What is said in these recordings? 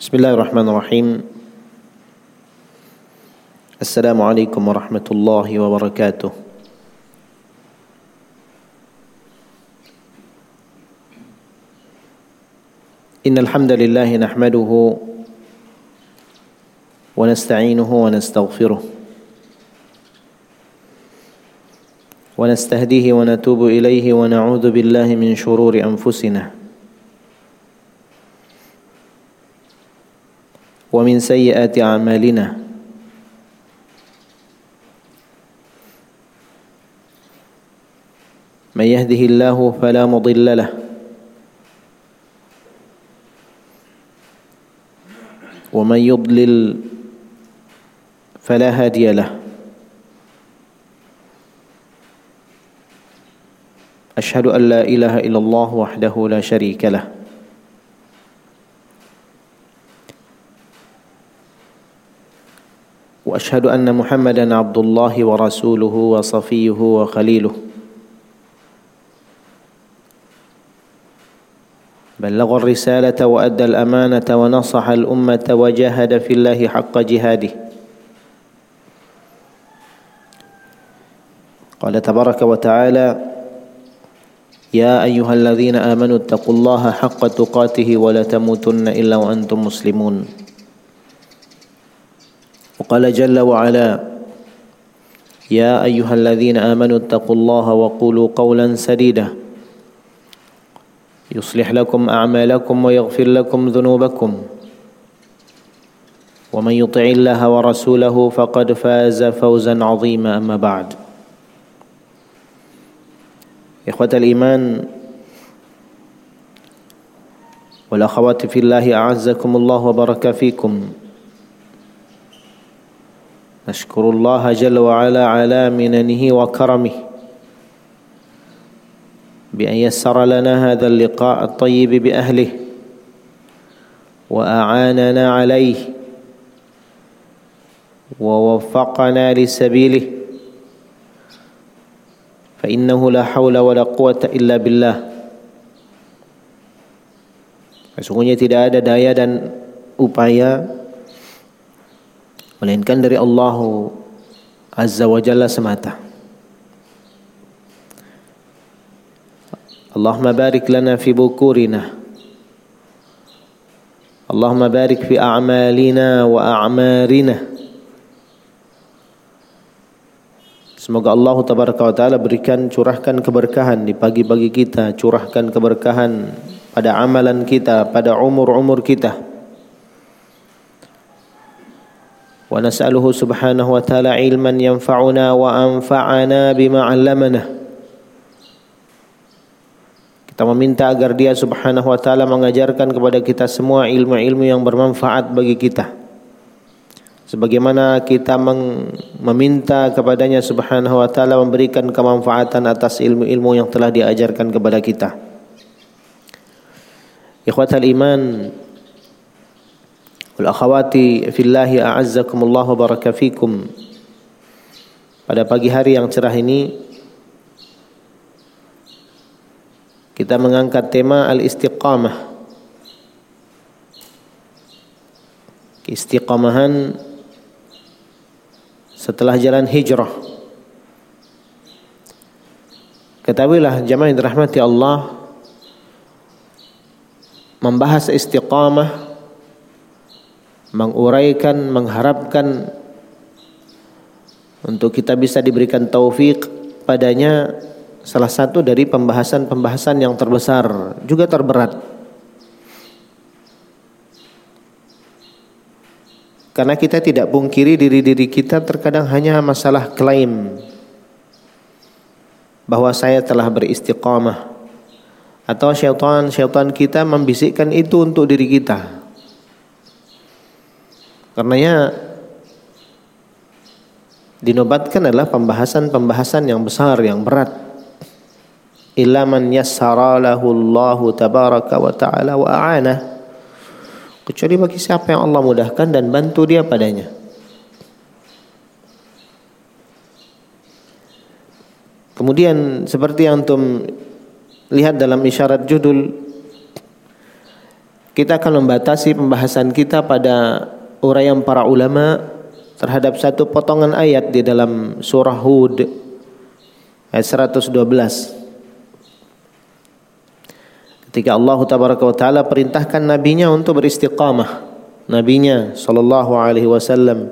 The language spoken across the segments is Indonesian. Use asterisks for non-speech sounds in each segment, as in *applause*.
بسم الله الرحمن الرحيم. السلام عليكم ورحمة الله وبركاته. إن الحمد لله نحمده ونستعينه ونستغفره ونستهديه ونتوب إليه ونعوذ بالله من شرور أنفسنا. ومن سيئات أعمالنا. من يهده الله فلا مضل له. ومن يضلل فلا هادي له. أشهد أن لا إله إلا الله وحده لا شريك له. وأشهد أن محمدا عبد الله ورسوله وصفيه وخليله. بلغ الرسالة وأدى الأمانة ونصح الأمة وجاهد في الله حق جهاده. قال تبارك وتعالى يا أيها الذين آمنوا اتقوا الله حق تقاته ولا تموتن إلا وأنتم مسلمون. وقال جل وعلا يا أيها الذين آمنوا اتقوا الله وقولوا قولا سديدا. يصلح لكم أعمالكم ويغفر لكم ذنوبكم. ومن يطع الله ورسوله فقد فاز فوزا عظيما أما بعد. إخوة الإيمان والأخوات في الله أعزكم الله وبارك فيكم. نشكر الله جل وعلا على مننه وكرمه بأن يسر لنا هذا اللقاء الطيب بأهله وأعاننا عليه ووفقنا لسبيله فإنه لا حول ولا قوة إلا بالله. Sesungguhnya tidak ada daya dan upaya melainkan dari Allah Azza wa Jalla semata. Allahumma barik lana fi bukurina. Allahumma barik fi a'malina wa a'marina. Semoga Allah tabaraka wa taala berikan curahkan keberkahan di pagi-pagi kita, curahkan keberkahan pada amalan kita, pada umur-umur kita. ونسأله سبحانه وتعالى علما ينفعنا وأنفعنا بما علمنا Kita meminta agar dia subhanahu wa ta'ala mengajarkan kepada kita semua ilmu-ilmu yang bermanfaat bagi kita. Sebagaimana kita meminta kepadanya subhanahu wa ta'ala memberikan kemanfaatan atas ilmu-ilmu yang telah diajarkan kepada kita. Ikhwatal iman, wal akhawati fillahi a'azzakumullah wa baraka fikum. Pada pagi hari yang cerah ini kita mengangkat tema al-istiqamah. Keistiqamahan setelah jalan hijrah. Ketahuilah jemaah yang dirahmati Allah membahas istiqamah menguraikan, mengharapkan untuk kita bisa diberikan taufik padanya salah satu dari pembahasan-pembahasan yang terbesar juga terberat. Karena kita tidak pungkiri diri-diri kita terkadang hanya masalah klaim bahwa saya telah beristiqamah atau syaitan-syaitan kita membisikkan itu untuk diri kita. Karenanya dinobatkan adalah pembahasan-pembahasan yang besar, yang berat. Illa man yassara lahu Allahu tabaraka wa ta'ala wa a'ana. Kecuali bagi siapa yang Allah mudahkan dan bantu dia padanya. Kemudian seperti yang antum lihat dalam isyarat judul kita akan membatasi pembahasan kita pada uraian para ulama terhadap satu potongan ayat di dalam surah Hud ayat 112 ketika Allah tabaraka wa taala perintahkan nabinya untuk beristiqamah nabinya sallallahu alaihi wasallam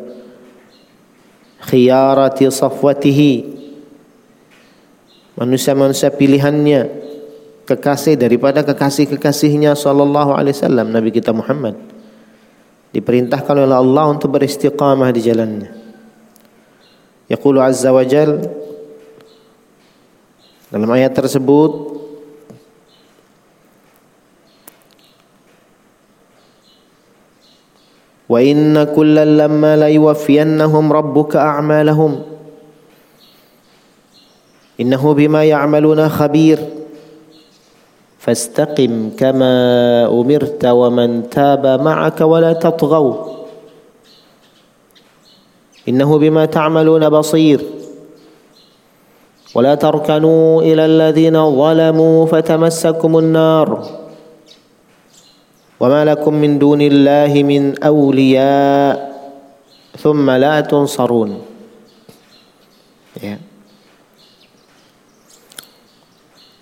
khiyarati safwatihi manusia-manusia pilihannya kekasih daripada kekasih-kekasihnya sallallahu alaihi wasallam Nabi kita Muhammad diperintahkan oleh Allah untuk beristiqamah di jalannya. Yaqulu azza wa jal dalam ayat tersebut wa inna kullal lamma la yuwaffiyannahum rabbuka a'malahum. Innahu bima ya'maluna khabir فاستقم كما أمرت ومن تاب معك ولا تطغوا. إنه بما تعملون بصير. ولا تركنوا إلى الذين ظلموا فتمسكم النار. وما لكم من دون الله من أولياء ثم لا تنصرون. Yeah.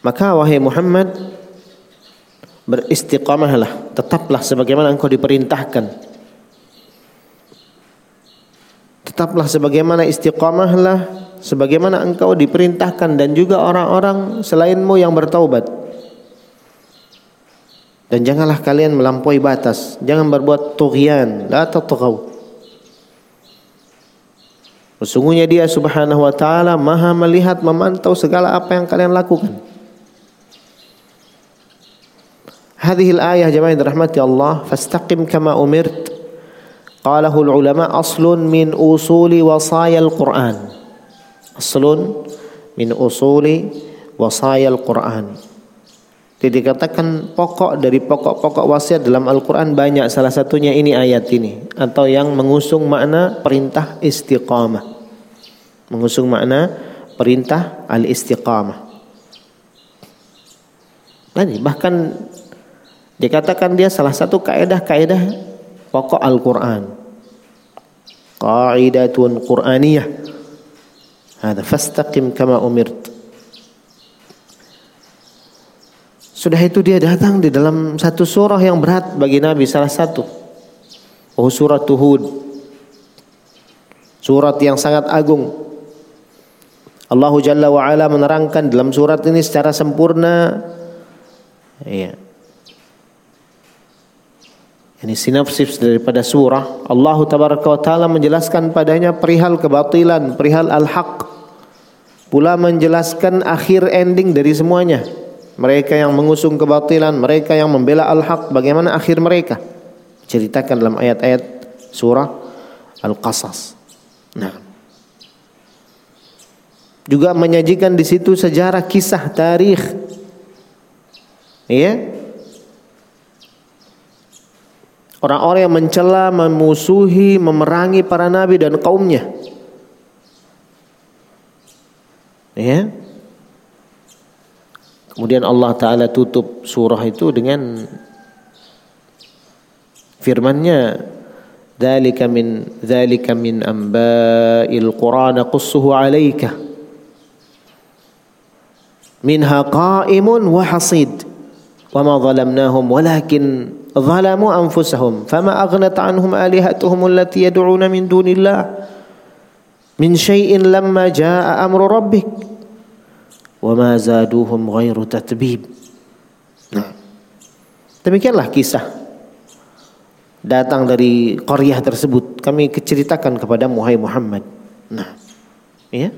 Maka wahai Muhammad beristiqamahlah, tetaplah sebagaimana engkau diperintahkan. Tetaplah sebagaimana istiqamahlah sebagaimana engkau diperintahkan dan juga orang-orang selainmu yang bertaubat. Dan janganlah kalian melampaui batas, jangan berbuat tughyan, la tatghaw. Sesungguhnya dia subhanahu wa ta'ala maha melihat memantau segala apa yang kalian lakukan. هذه الآية jemaah yang الله فاستقم كما أمرت قاله العلماء أصل من أصول وصايا القرآن أصل من أصول وصايا القرآن Jadi dikatakan pokok dari pokok-pokok wasiat dalam Al-Quran banyak Salah satunya ini ayat ini Atau yang mengusung makna perintah istiqamah. Mengusung makna perintah al-istiqamah. Bahkan Dikatakan dia salah satu kaidah-kaidah pokok Al-Qur'an. Qaidatun Qur'aniyah. Hada fastaqim kama umirt. Sudah itu dia datang di dalam satu surah yang berat bagi Nabi salah satu. Oh surat Hud. Surat yang sangat agung. Allah Jalla wa ala menerangkan dalam surat ini secara sempurna iya ini sinopsis daripada surah. Allah tabaraka wa taala menjelaskan padanya perihal kebatilan, perihal al-haq. Pula menjelaskan akhir ending dari semuanya. Mereka yang mengusung kebatilan, mereka yang membela al-haq, bagaimana akhir mereka? Ceritakan dalam ayat-ayat surah Al-Qasas. Nah. Juga menyajikan di situ sejarah kisah tarikh. Iya, Orang-orang yang mencela, memusuhi, memerangi para nabi dan kaumnya. Ya. Kemudian Allah taala tutup surah itu dengan firman-Nya, "Dzalika min dzalika min amba'il Qur'an qussuhu 'alaika." Minha qa'imun wa hasid. Wa ma zalamu anfusahum. Fama aghnat anhum alihatuhum allati yad'una min dunillah. Min syai'in lamma jaa'a amru rabbik. Wama zaduhum ghairu tatbib. Nah. Demikianlah kisah datang dari qaryah tersebut. Kami ceritakan kepada muhai Muhammad. Nah. Ya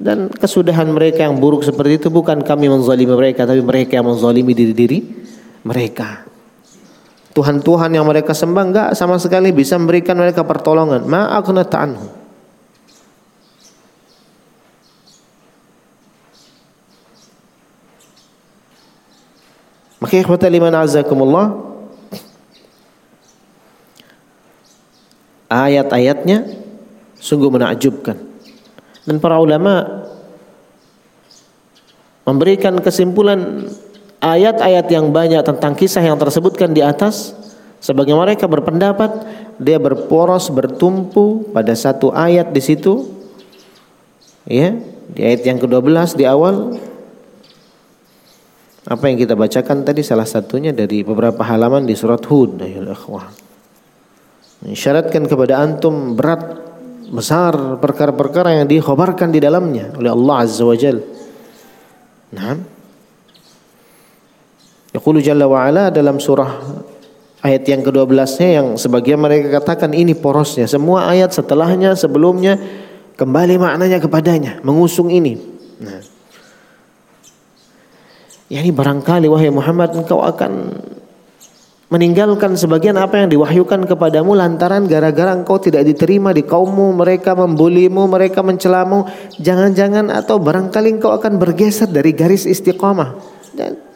dan kesudahan mereka yang buruk seperti itu bukan kami menzalimi mereka tapi mereka yang menzalimi diri-diri mereka. Tuhan-Tuhan yang mereka sembah enggak sama sekali bisa memberikan mereka pertolongan. Ma'akna ta'anhu. Maka ikhwata liman azakumullah ayat-ayatnya sungguh menakjubkan. Dan para ulama memberikan kesimpulan ayat-ayat yang banyak tentang kisah yang tersebutkan di atas sebagai mereka berpendapat dia berporos bertumpu pada satu ayat di situ ya di ayat yang ke-12 di awal apa yang kita bacakan tadi salah satunya dari beberapa halaman di surat Hud ayol akhwah mensyaratkan kepada antum berat besar perkara-perkara yang dikhabarkan di dalamnya oleh Allah Azza wa Jal. Nah. Yaqulu Jalla wa Ala dalam surah ayat yang ke-12-nya yang sebagian mereka katakan ini porosnya. Semua ayat setelahnya sebelumnya kembali maknanya kepadanya, mengusung ini. Nah. Ya ini barangkali wahai Muhammad engkau akan meninggalkan sebagian apa yang diwahyukan kepadamu lantaran gara-gara engkau tidak diterima di kaummu, mereka membulimu, mereka mencelamu, jangan-jangan atau barangkali engkau akan bergeser dari garis istiqamah. Dan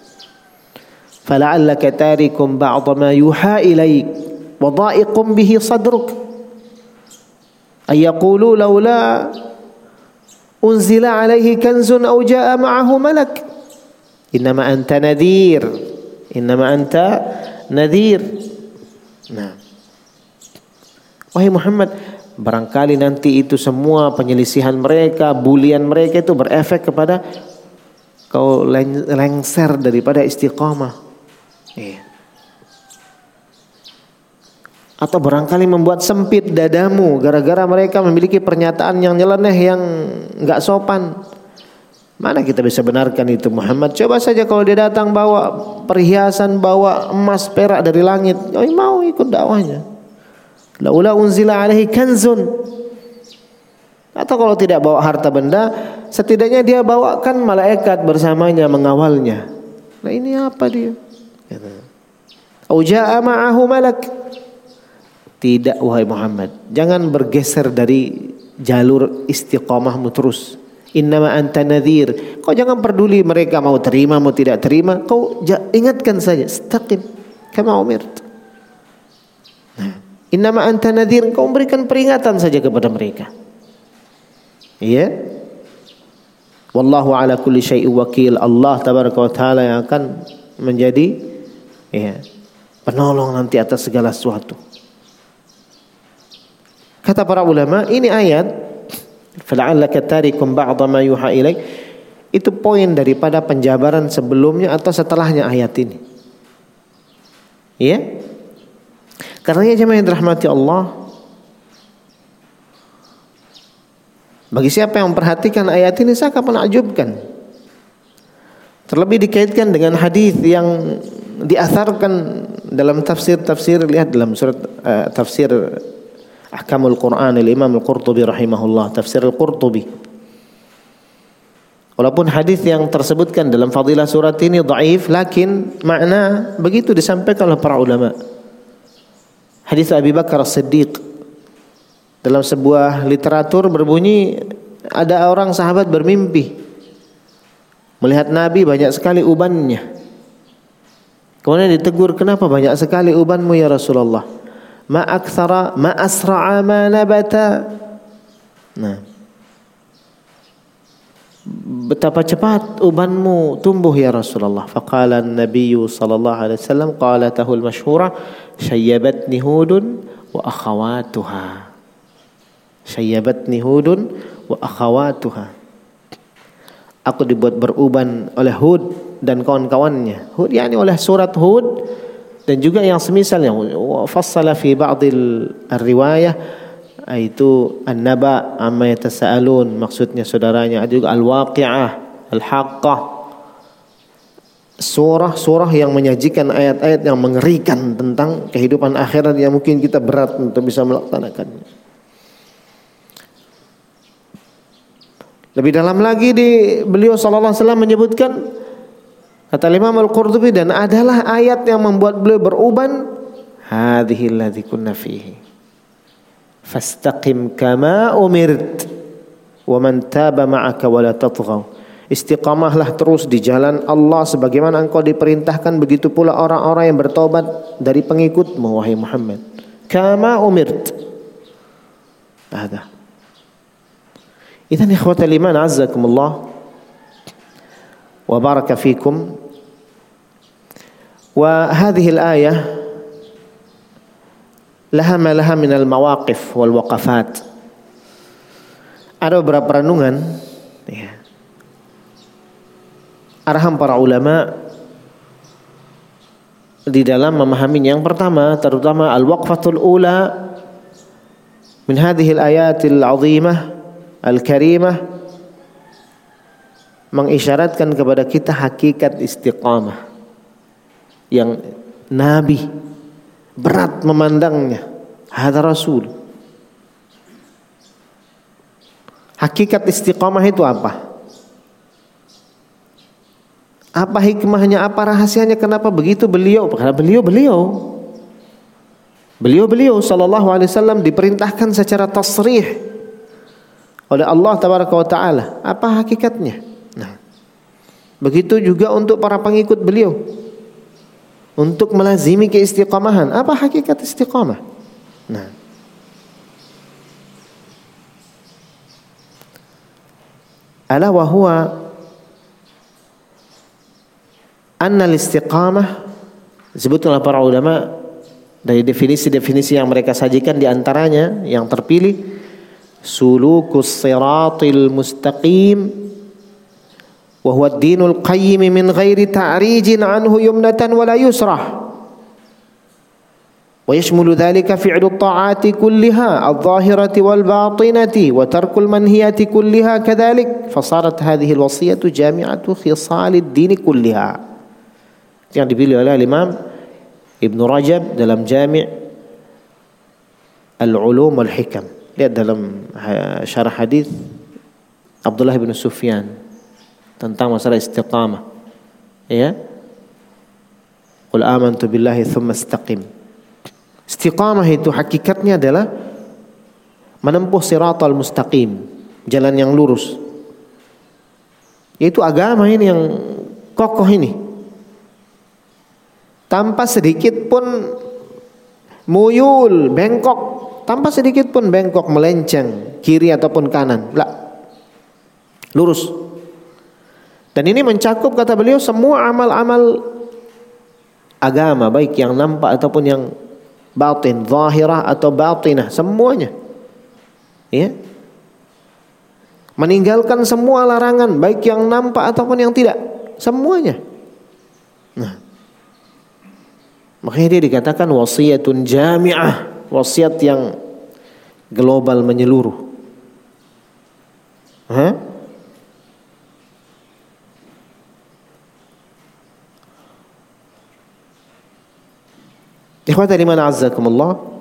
fala'allaka tarikum ba'd ma yuha ilaik wa dha'iqum bihi sadruk ay yaqulu laula unzila alaihi kanzun aw jaa ma'ahu malak innama anta nadhir innama anta nadhir wahai Muhammad barangkali nanti itu semua penyelisihan mereka bulian mereka itu berefek kepada kau lengser daripada istiqamah. Iya. Atau barangkali membuat sempit dadamu gara-gara mereka memiliki pernyataan yang nyeleneh yang nggak sopan. Mana kita bisa benarkan itu Muhammad? Coba saja kalau dia datang bawa perhiasan, bawa emas, perak dari langit, oh, mau ikut dakwahnya. Laula unzila alaihi kanzun. Atau kalau tidak bawa harta benda, setidaknya dia bawakan malaikat bersamanya mengawalnya. Nah ini apa dia? Au jaa ma'ahu malak. Tidak wahai Muhammad, jangan bergeser dari jalur istiqamahmu terus. Innama anta nadhir. Kau jangan peduli mereka mau terima mau tidak terima. Kau ingatkan saja, istaqim kama umirt. Nah, innama anta nadhir. Kau berikan peringatan saja kepada mereka. Iya. Wallahu ala kulli syai'in wakil. Allah tabaraka wa taala yang akan menjadi ya, penolong nanti atas segala sesuatu. Kata para ulama, ini ayat fala'allaka tarikum ba'dha ma yuha ilaik itu poin daripada penjabaran sebelumnya atau setelahnya ayat ini. Ya? Karena jemaah yang dirahmati Allah Bagi siapa yang memperhatikan ayat ini sangat menakjubkan. Terlebih dikaitkan dengan hadis yang diasarkan dalam tafsir-tafsir lihat dalam surat uh, tafsir Ahkamul Quran Imam Al-Qurtubi rahimahullah tafsir Al-Qurtubi. Walaupun hadis yang tersebutkan dalam fadilah surat ini dhaif lakin makna begitu disampaikan oleh para ulama. Hadis Abi Bakar As-Siddiq. Dalam sebuah literatur berbunyi ada orang sahabat bermimpi melihat Nabi banyak sekali ubannya Kemudian ditegur, kenapa banyak sekali ubanmu ya Rasulullah? Ma aktsara ma asra'a ma nabata. Nah. Betapa cepat ubanmu tumbuh ya Rasulullah. Faqala an-nabiy sallallahu alaihi wasallam qalatahu al-masyhura syayyabatni hudun wa akhawatuha. Syayyabatni hudun wa akhawatuha. Aku dibuat beruban oleh Hud dan kawan-kawannya. Hud yakni oleh surat Hud dan juga yang semisalnya fassala fi ba'dil riwayah itu an-naba amma yatasaalun maksudnya saudaranya ada juga al-waqi'ah al-haqqah surah-surah yang menyajikan ayat-ayat yang mengerikan tentang kehidupan akhirat yang mungkin kita berat untuk bisa melaksanakannya. Lebih dalam lagi di beliau sallallahu alaihi wasallam menyebutkan Kata Imam Al-Qurtubi dan adalah ayat yang membuat beliau beruban hadhihi allati kunna fihi. Fastaqim kama umirt wa man taba ma'aka wa la tatghaw. Istiqamahlah terus di jalan Allah sebagaimana engkau diperintahkan begitu pula orang-orang yang bertobat dari pengikutmu wahai Muhammad. Kama umirt. Ada. Idan ikhwatal iman azzakumullah wa baraka fikum وهذه الآية لها ما لها من المواقف والوقفات ada beberapa renungan ya. arahan para ulama di dalam memahami yang pertama terutama al-waqfatul ula min hadhihi al-ayatil azimah al-karimah mengisyaratkan kepada kita hakikat istiqamah yang nabi berat memandangnya hadza rasul hakikat istiqamah itu apa apa hikmahnya, apa rahasianya, kenapa begitu beliau? Karena beliau beliau beliau beliau sallallahu alaihi wasallam diperintahkan secara tasrih oleh Allah tabaraka wa taala. Apa hakikatnya? Nah, begitu juga untuk para pengikut beliau untuk melazimi keistiqamahan. Apa hakikat istiqamah? Nah, ala wa huwa anna istiqamah oleh para ulama dari definisi-definisi yang mereka sajikan di antaranya yang terpilih sulukus siratil mustaqim وهو الدين القيم من غير تعريج عنه يمنة ولا يسرى ويشمل ذلك فعل الطاعات كلها الظاهرة والباطنة وترك المنهيات كلها كذلك. فصارت هذه الوصية جامعة خصال الدين كلها. يعني dipilih oleh Imam Ibn Rajab dalam jami' Al-Ulum Al-Hikam. Lihat dalam syarah hadis Abdullah bin tentang masalah istiqamah. Ya. Qul amantu billahi thumma istaqim. Istiqamah itu hakikatnya adalah menempuh siratal mustaqim, jalan yang lurus. Yaitu agama ini yang kokoh ini tanpa sedikit pun muyul, bengkok, tanpa sedikit pun bengkok melenceng kiri ataupun kanan. Lah. Lurus. Dan ini mencakup kata beliau semua amal-amal agama baik yang nampak ataupun yang batin, zahirah atau batinah, semuanya. Ya. Meninggalkan semua larangan baik yang nampak ataupun yang tidak, semuanya. Nah, Makanya dia dikatakan wasiatun jami'ah, wasiat yang global menyeluruh. Hah? Ikhwata liman azzakumullah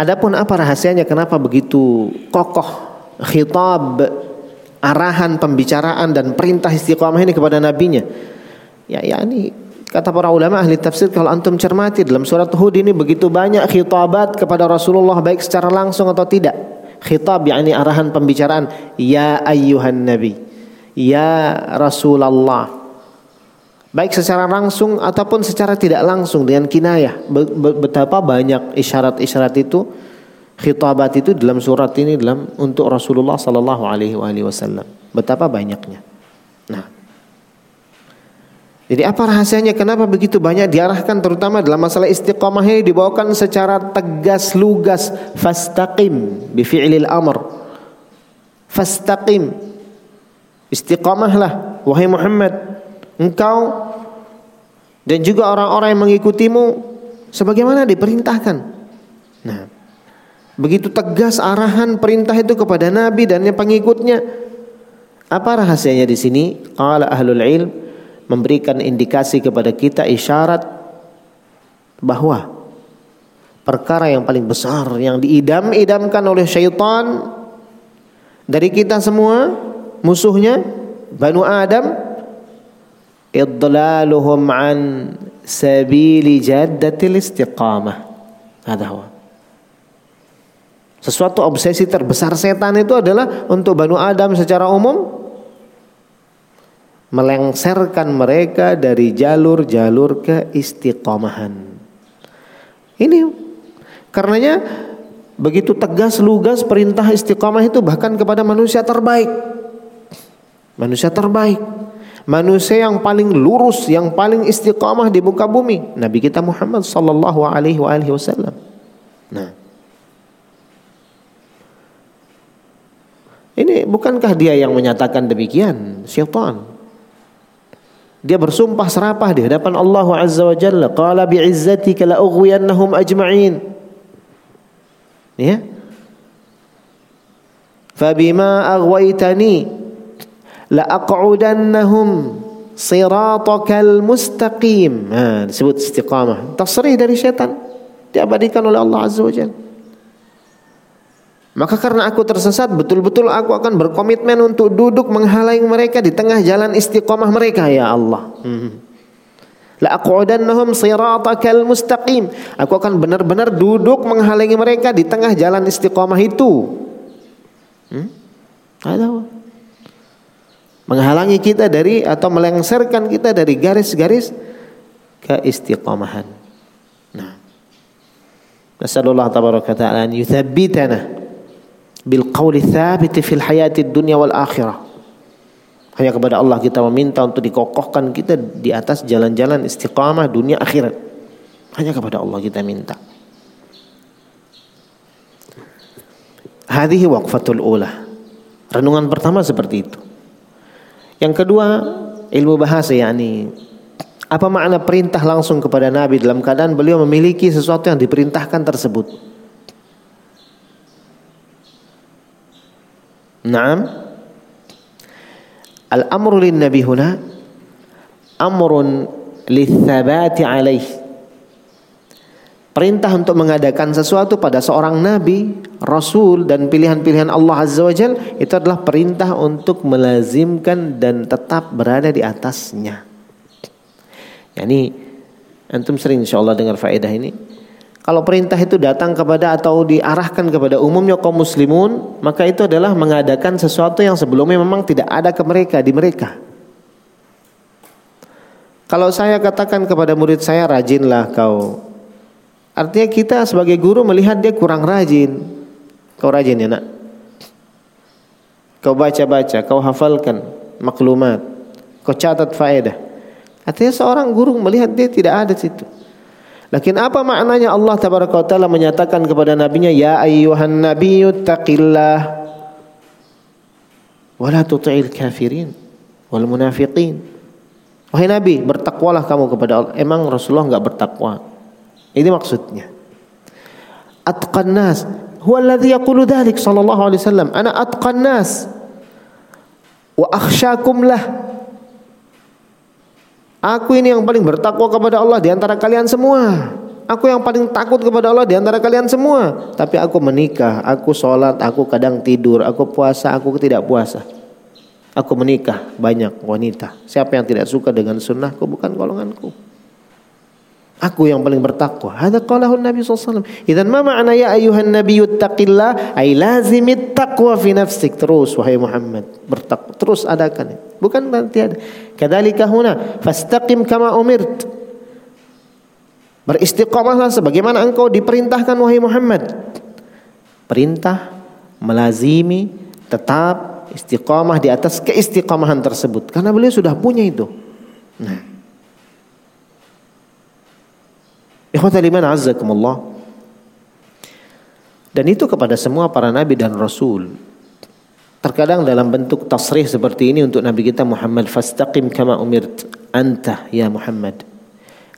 Adapun apa rahasianya kenapa begitu kokoh khitab arahan pembicaraan dan perintah istiqamah ini kepada nabinya. Ya, ya ini kata para ulama ahli tafsir kalau antum cermati dalam surat Hud ini begitu banyak khitabat kepada Rasulullah baik secara langsung atau tidak. Khitab yakni arahan pembicaraan ya ayyuhan nabi. Ya Rasulullah. Baik secara langsung ataupun secara tidak langsung dengan kinayah. Betapa banyak isyarat-isyarat itu khitabat itu dalam surat ini dalam untuk Rasulullah sallallahu alaihi wasallam. Betapa banyaknya. Nah. Jadi apa rahasianya kenapa begitu banyak diarahkan terutama dalam masalah istiqamah ini dibawakan secara tegas lugas fastaqim bi fi'lil amr. Fastaqim. Istiqamahlah wahai Muhammad engkau dan juga orang-orang yang mengikutimu sebagaimana diperintahkan. Nah, Begitu tegas arahan perintah itu kepada Nabi dan yang pengikutnya. Apa rahasianya di sini? Qala ahlul ilm memberikan indikasi kepada kita isyarat bahwa perkara yang paling besar yang diidam-idamkan oleh syaitan dari kita semua musuhnya Banu Adam idlaluhum an sabili jaddatil istiqamah. Hadha sesuatu obsesi terbesar setan itu adalah untuk Banu Adam secara umum melengsarkan mereka dari jalur-jalur keistiqomahan. Ini karenanya begitu tegas lugas perintah istiqomah itu bahkan kepada manusia terbaik. Manusia terbaik. Manusia yang paling lurus, yang paling istiqamah di muka bumi, Nabi kita Muhammad sallallahu alaihi wasallam. Nah, Ini bukankah dia yang menyatakan demikian? Syaitan. Dia bersumpah serapah di hadapan Allah Azza wa Jalla. Qala bi'izzatika la ajma'in. Ya. Fabima aghwaytani la aq'udannahum siratakal mustaqim. Nah, disebut istiqamah. Tasrih dari syaitan. Diabadikan oleh Allah Azza wa. Maka karena aku tersesat, betul-betul aku akan berkomitmen untuk duduk menghalangi mereka di tengah jalan istiqomah mereka ya Allah. Hmm. La aqudannahum siratakal mustaqim. Aku akan benar-benar duduk menghalangi mereka di tengah jalan istiqomah itu. Hmm? Ada menghalangi kita dari atau melengsarkan kita dari garis-garis keistiqomahan. Nah. Nasallallahu tabaraka ta'ala an yuthabbitana bil qawli thabit fil hayati dunya wal akhirah. Hanya kepada Allah kita meminta untuk dikokohkan kita di atas jalan-jalan istiqamah dunia akhirat. Hanya kepada Allah kita minta. Hadhihi waqfatul ula. Renungan pertama seperti itu. Yang kedua, ilmu bahasa yakni apa makna perintah langsung kepada Nabi dalam keadaan beliau memiliki sesuatu yang diperintahkan tersebut. Naam. Al-amru lin nabi huna amrun lithabati alaih. Perintah untuk mengadakan sesuatu pada seorang nabi, rasul dan pilihan-pilihan Allah Azza wa Jal itu adalah perintah untuk melazimkan dan tetap berada di atasnya. Yani antum sering insyaallah dengar faedah ini. Kalau perintah itu datang kepada atau diarahkan kepada umumnya kaum muslimun, maka itu adalah mengadakan sesuatu yang sebelumnya memang tidak ada ke mereka di mereka. Kalau saya katakan kepada murid saya rajinlah kau. Artinya kita sebagai guru melihat dia kurang rajin. Kau rajin ya nak? Kau baca-baca, kau hafalkan maklumat, kau catat faedah. Artinya seorang guru melihat dia tidak ada situ. Lakin apa maknanya Allah taala menyatakan kepada nabinya ya ayyuhan nabiyyu taqillah wa la tuti'il kafirin wal munafiqin. Wahai nabi, bertakwalah kamu kepada Allah. Emang Rasulullah enggak bertakwa? Ini maksudnya. Atqan nas huwa alladhi yaqulu dhalik sallallahu alaihi wasallam. Ana atqan nas wa akhsyakum lah Aku ini yang paling bertakwa kepada Allah di antara kalian semua. Aku yang paling takut kepada Allah di antara kalian semua. Tapi aku menikah, aku sholat, aku kadang tidur, aku puasa, aku tidak puasa. Aku menikah banyak wanita. Siapa yang tidak suka dengan sunnahku bukan golonganku. Aku yang paling bertakwa. Hadza qalahu Nabi wasallam. Idzan ma ma'na ya ayuhan nabiyyu taqillah ay lazimit taqwa fi nafsik. Terus wahai Muhammad, bertakwa. Terus adakan. Bukan berarti ada. Kadzalika huna fastaqim kama umirt. Beristiqamahlah sebagaimana engkau diperintahkan wahai Muhammad. Perintah melazimi tetap istiqamah di atas keistiqamahan tersebut karena beliau sudah punya itu. Nah, Ikhwatal iman azzakumullah. Dan itu kepada semua para nabi dan rasul. Terkadang dalam bentuk tasrih seperti ini untuk nabi kita Muhammad fastaqim kama umirt anta ya Muhammad.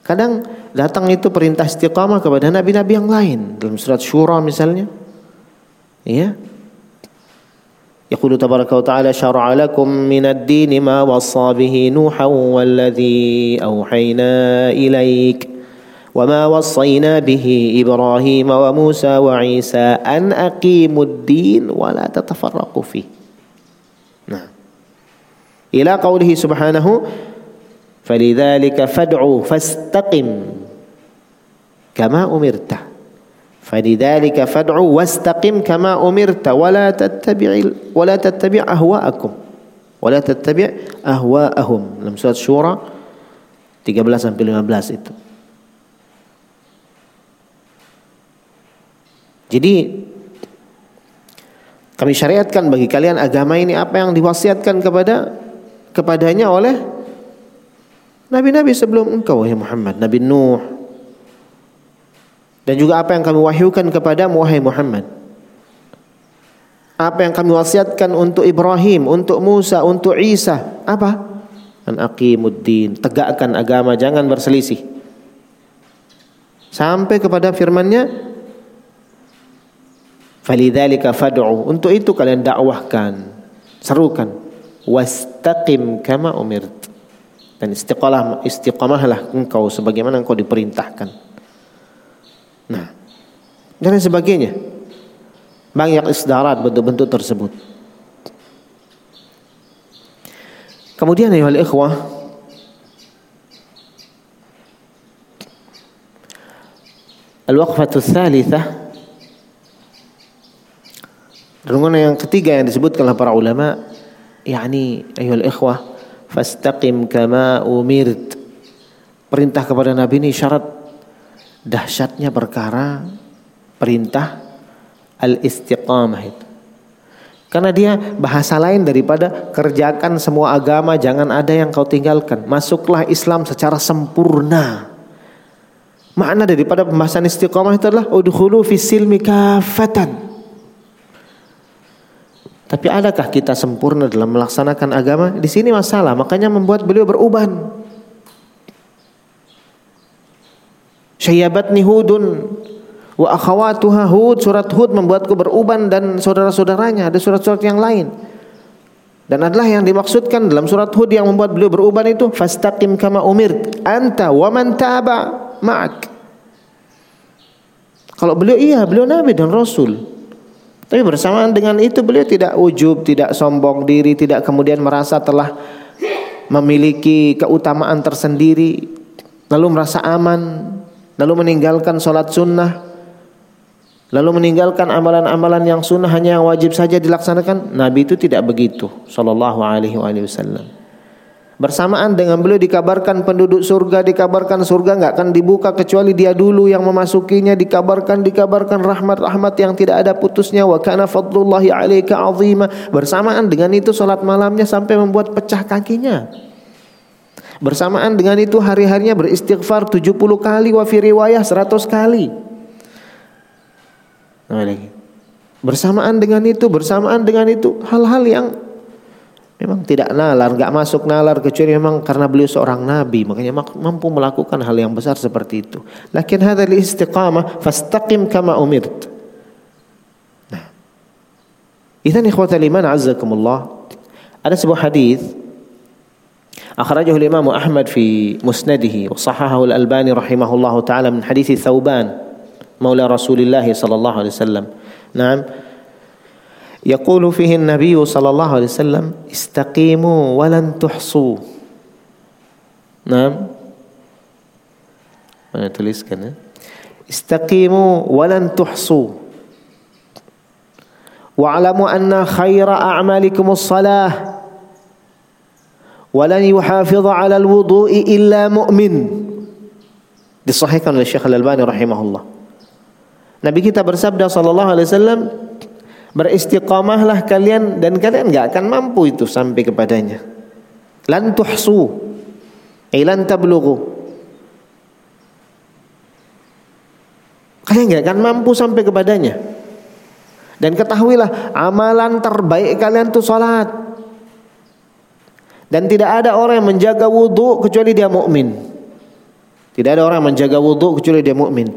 Kadang datang itu perintah istiqamah kepada nabi-nabi yang lain dalam surat Syura misalnya. Ya. يقول تبارك وتعالى شرع لكم من الدين ما وصى به نوحا والذي أوحينا إليك وما وصينا به إبراهيم وموسى وعيسى أن أقيموا الدين ولا تتفرقوا فيه. نعم. إلى قوله سبحانه فلذلك فادعوا فاستقم كما أمرت. فلذلك فادعوا واستقم كما أمرت ولا تتبع ولا تتبع أهواءكم. ولا تتبع أهواءهم. Dalam surat Syura 13 sampai 15 itu. Jadi kami syariatkan bagi kalian agama ini apa yang diwasiatkan kepada kepadanya oleh nabi-nabi sebelum engkau wahai Muhammad, Nabi Nuh. Dan juga apa yang kami wahyukan kepada wahai Muhammad. Apa yang kami wasiatkan untuk Ibrahim, untuk Musa, untuk Isa? Apa? An aqimuddin, tegakkan agama, jangan berselisih. Sampai kepada firman-Nya, "Falidzalika fad'u." Untuk itu kalian dakwahkan, serukan. Wastaqim kama umirt dan istiqamah istiqamahlah engkau sebagaimana engkau diperintahkan. Nah, dan sebagainya. Banyak isdarat bentuk-bentuk tersebut. Kemudian ayuhal ikhwah Al-waqfatu tsalitsah Renungan yang ketiga yang disebutkan oleh para ulama yakni ayuhal ikhwah fastaqim kama umirt. Perintah kepada Nabi ini syarat. Dahsyatnya perkara perintah al-istiqamah itu. Karena dia bahasa lain daripada kerjakan semua agama jangan ada yang kau tinggalkan. Masuklah Islam secara sempurna. Makna daripada pembahasan istiqamah itu adalah udkhulu fis silmi kafatan tapi adakah kita sempurna dalam melaksanakan agama? Di sini masalah, makanya membuat beliau beruban. Syayyabatni Hudun wa akhawatuha Hud surat Hud membuatku beruban dan saudara-saudaranya ada surat-surat yang lain. Dan adalah yang dimaksudkan dalam surat Hud yang membuat beliau beruban itu fastaqim kama umir anta wa man taba ma'ak. Kalau beliau iya, beliau nabi dan rasul. Tapi bersamaan dengan itu beliau tidak ujub, tidak sombong diri, tidak kemudian merasa telah memiliki keutamaan tersendiri, lalu merasa aman, lalu meninggalkan sholat sunnah, lalu meninggalkan amalan-amalan yang sunnah hanya yang wajib saja dilaksanakan. Nabi itu tidak begitu, Shallallahu Alaihi Wasallam. Bersamaan dengan beliau dikabarkan penduduk surga, dikabarkan surga nggak akan dibuka kecuali dia dulu yang memasukinya, dikabarkan dikabarkan rahmat-rahmat yang tidak ada putusnya wa kana fadlullahi alaika azima. Bersamaan dengan itu salat malamnya sampai membuat pecah kakinya. Bersamaan dengan itu hari-harinya beristighfar 70 kali wa fi riwayah 100 kali. Bersamaan dengan itu, bersamaan dengan itu hal-hal yang Memang tidak nalar, nggak masuk nalar kecuali memang karena beliau seorang nabi, makanya mampu melakukan hal yang besar seperti itu. Lakin hadal istiqamah fastaqim kama umirt. Nah. Idzan ikhwatal iman azzakumullah. Ada sebuah hadis أخرجه الإمام أحمد في مسنده وصححه الألباني رحمه الله تعالى من حديث ثوبان مولى رسول الله صلى الله عليه وسلم نعم يقول فيه النبي صلى الله عليه وسلم استقيموا ولن تحصوا. نعم. ما تليس كان استقيموا ولن تحصوا. واعلموا أن خير أعمالكم الصلاة. ولن يحافظ على الوضوء إلا مؤمن. دي صحيح الشيخ الألباني رحمه الله نبي كتاب kita صلى الله عليه وسلم Beristiqamahlah kalian dan kalian nggak akan mampu itu sampai kepadanya. Lan tuhsu, ilan tablughu. Kalian nggak akan mampu sampai kepadanya. Dan ketahuilah amalan terbaik kalian itu salat. Dan tidak ada orang yang menjaga wudhu kecuali dia mukmin. Tidak ada orang yang menjaga wudhu kecuali dia mukmin.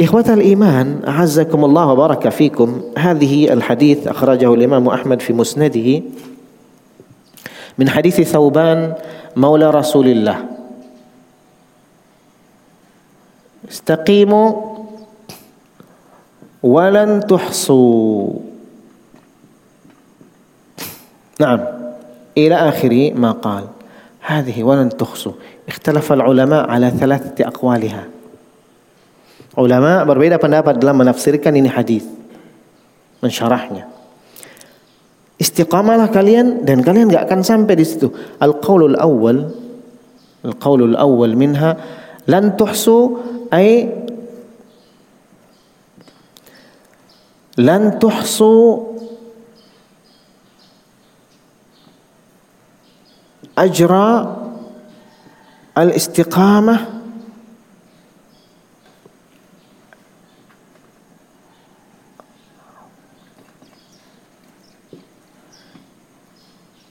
إخوة الإيمان أعزكم الله وبارك فيكم. هذه الحديث أخرجه الإمام أحمد في مسنده من حديث ثوبان مولى رسول الله. استقيموا ولن تحصوا. نعم إلى آخر ما قال. هذه ولن تحصوا. اختلف العلماء على ثلاثة أقوالها. Ulama berbeda pendapat dalam menafsirkan ini hadis, mensyarahnya. Istiqamalah kalian dan kalian nggak akan sampai di situ. Al-qaulul awal, al-qaulul awal minha lan tuhsu ay lan tuhsu ajra al-istiqamah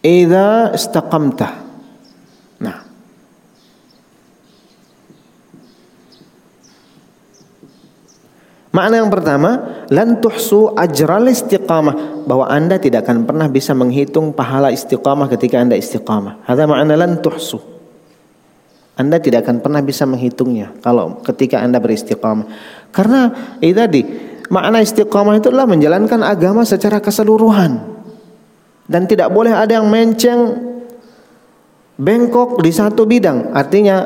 idza istaqamta. Nah. Makna yang pertama, lan tuhsu ajral istiqamah, bahwa Anda tidak akan pernah bisa menghitung pahala istiqamah ketika Anda istiqamah. Hadza makna lan tuhsu. Anda tidak akan pernah bisa menghitungnya kalau ketika Anda beristiqamah. Karena itu tadi, makna istiqamah itu adalah menjalankan agama secara keseluruhan dan tidak boleh ada yang menceng bengkok di satu bidang. Artinya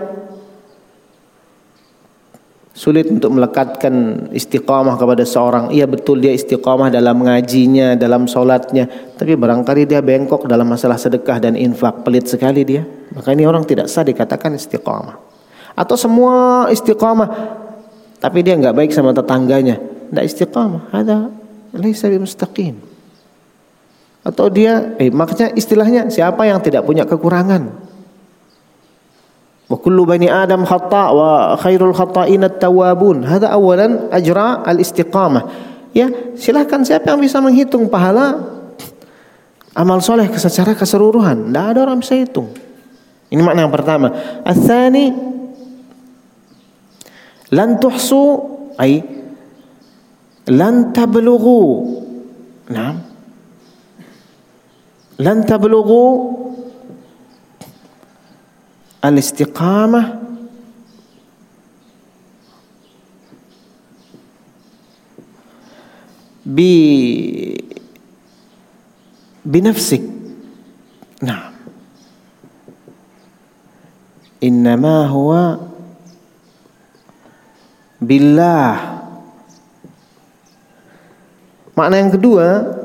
sulit untuk melekatkan istiqamah kepada seorang. Iya betul dia istiqamah dalam ngajinya dalam solatnya tapi barangkali dia bengkok dalam masalah sedekah dan infak. Pelit sekali dia. Maka ini orang tidak sah dikatakan istiqamah. Atau semua istiqamah tapi dia nggak baik sama tetangganya. Tidak istiqamah. Ada laisa mustaqim atau dia eh makanya istilahnya siapa yang tidak punya kekurangan? Wa kullu bani adam khata wa khairul khata'in at-tawwabun. Hadza awalan ajra al-istiqamah. Ya silahkan siapa yang bisa menghitung pahala amal soleh secara keseluruhan? Tidak ada orang bisa hitung. Ini makna yang pertama. Asani lan tuhsu ay lan tablughu nah لن تبلغوا الاستقامة بنفسك. نعم. إنما هو بالله. Makna yang kedua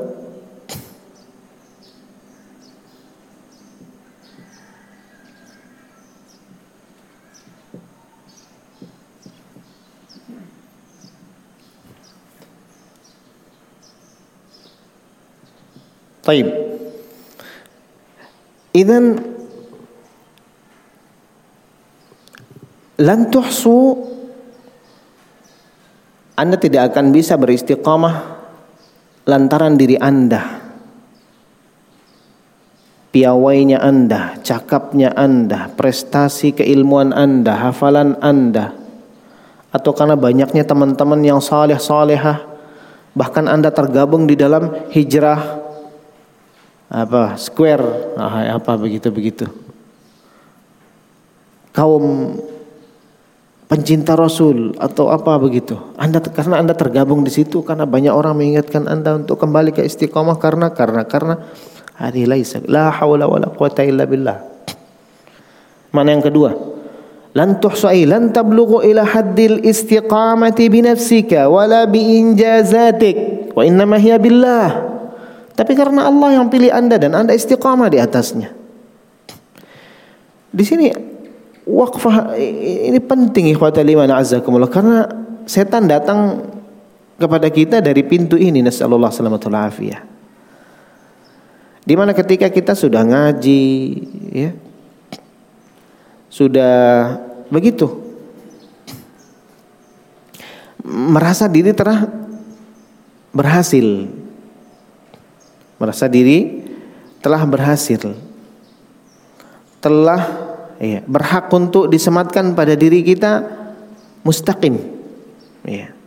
Taib. Idan lan Anda tidak akan bisa beristiqamah lantaran diri Anda. Piawainya Anda, cakapnya Anda, prestasi keilmuan Anda, hafalan Anda, atau karena banyaknya teman-teman yang saleh salehah, bahkan Anda tergabung di dalam hijrah apa square. Ah, apa begitu begitu kaum pencinta Rasul atau apa begitu. Anda karena anda tergabung di situ karena banyak orang mengingatkan anda untuk kembali ke istiqomah karena karena karena hari laisa la haula wala quwata illa billah. Mana yang kedua? Lan tuhsai lan tablughu ila haddil istiqamati bi nafsika wala bi injazatik wa innama hiya billah tapi karena Allah yang pilih Anda dan Anda istiqamah di atasnya. Di sini wakfah ini penting ikhwatal iman azzakumullah karena setan datang kepada kita dari pintu ini nasallallahu salamatul afiyah. Di mana ketika kita sudah ngaji ya sudah begitu merasa diri telah berhasil merasa diri telah berhasil. Telah ya, berhak untuk disematkan pada diri kita mustaqim. Ya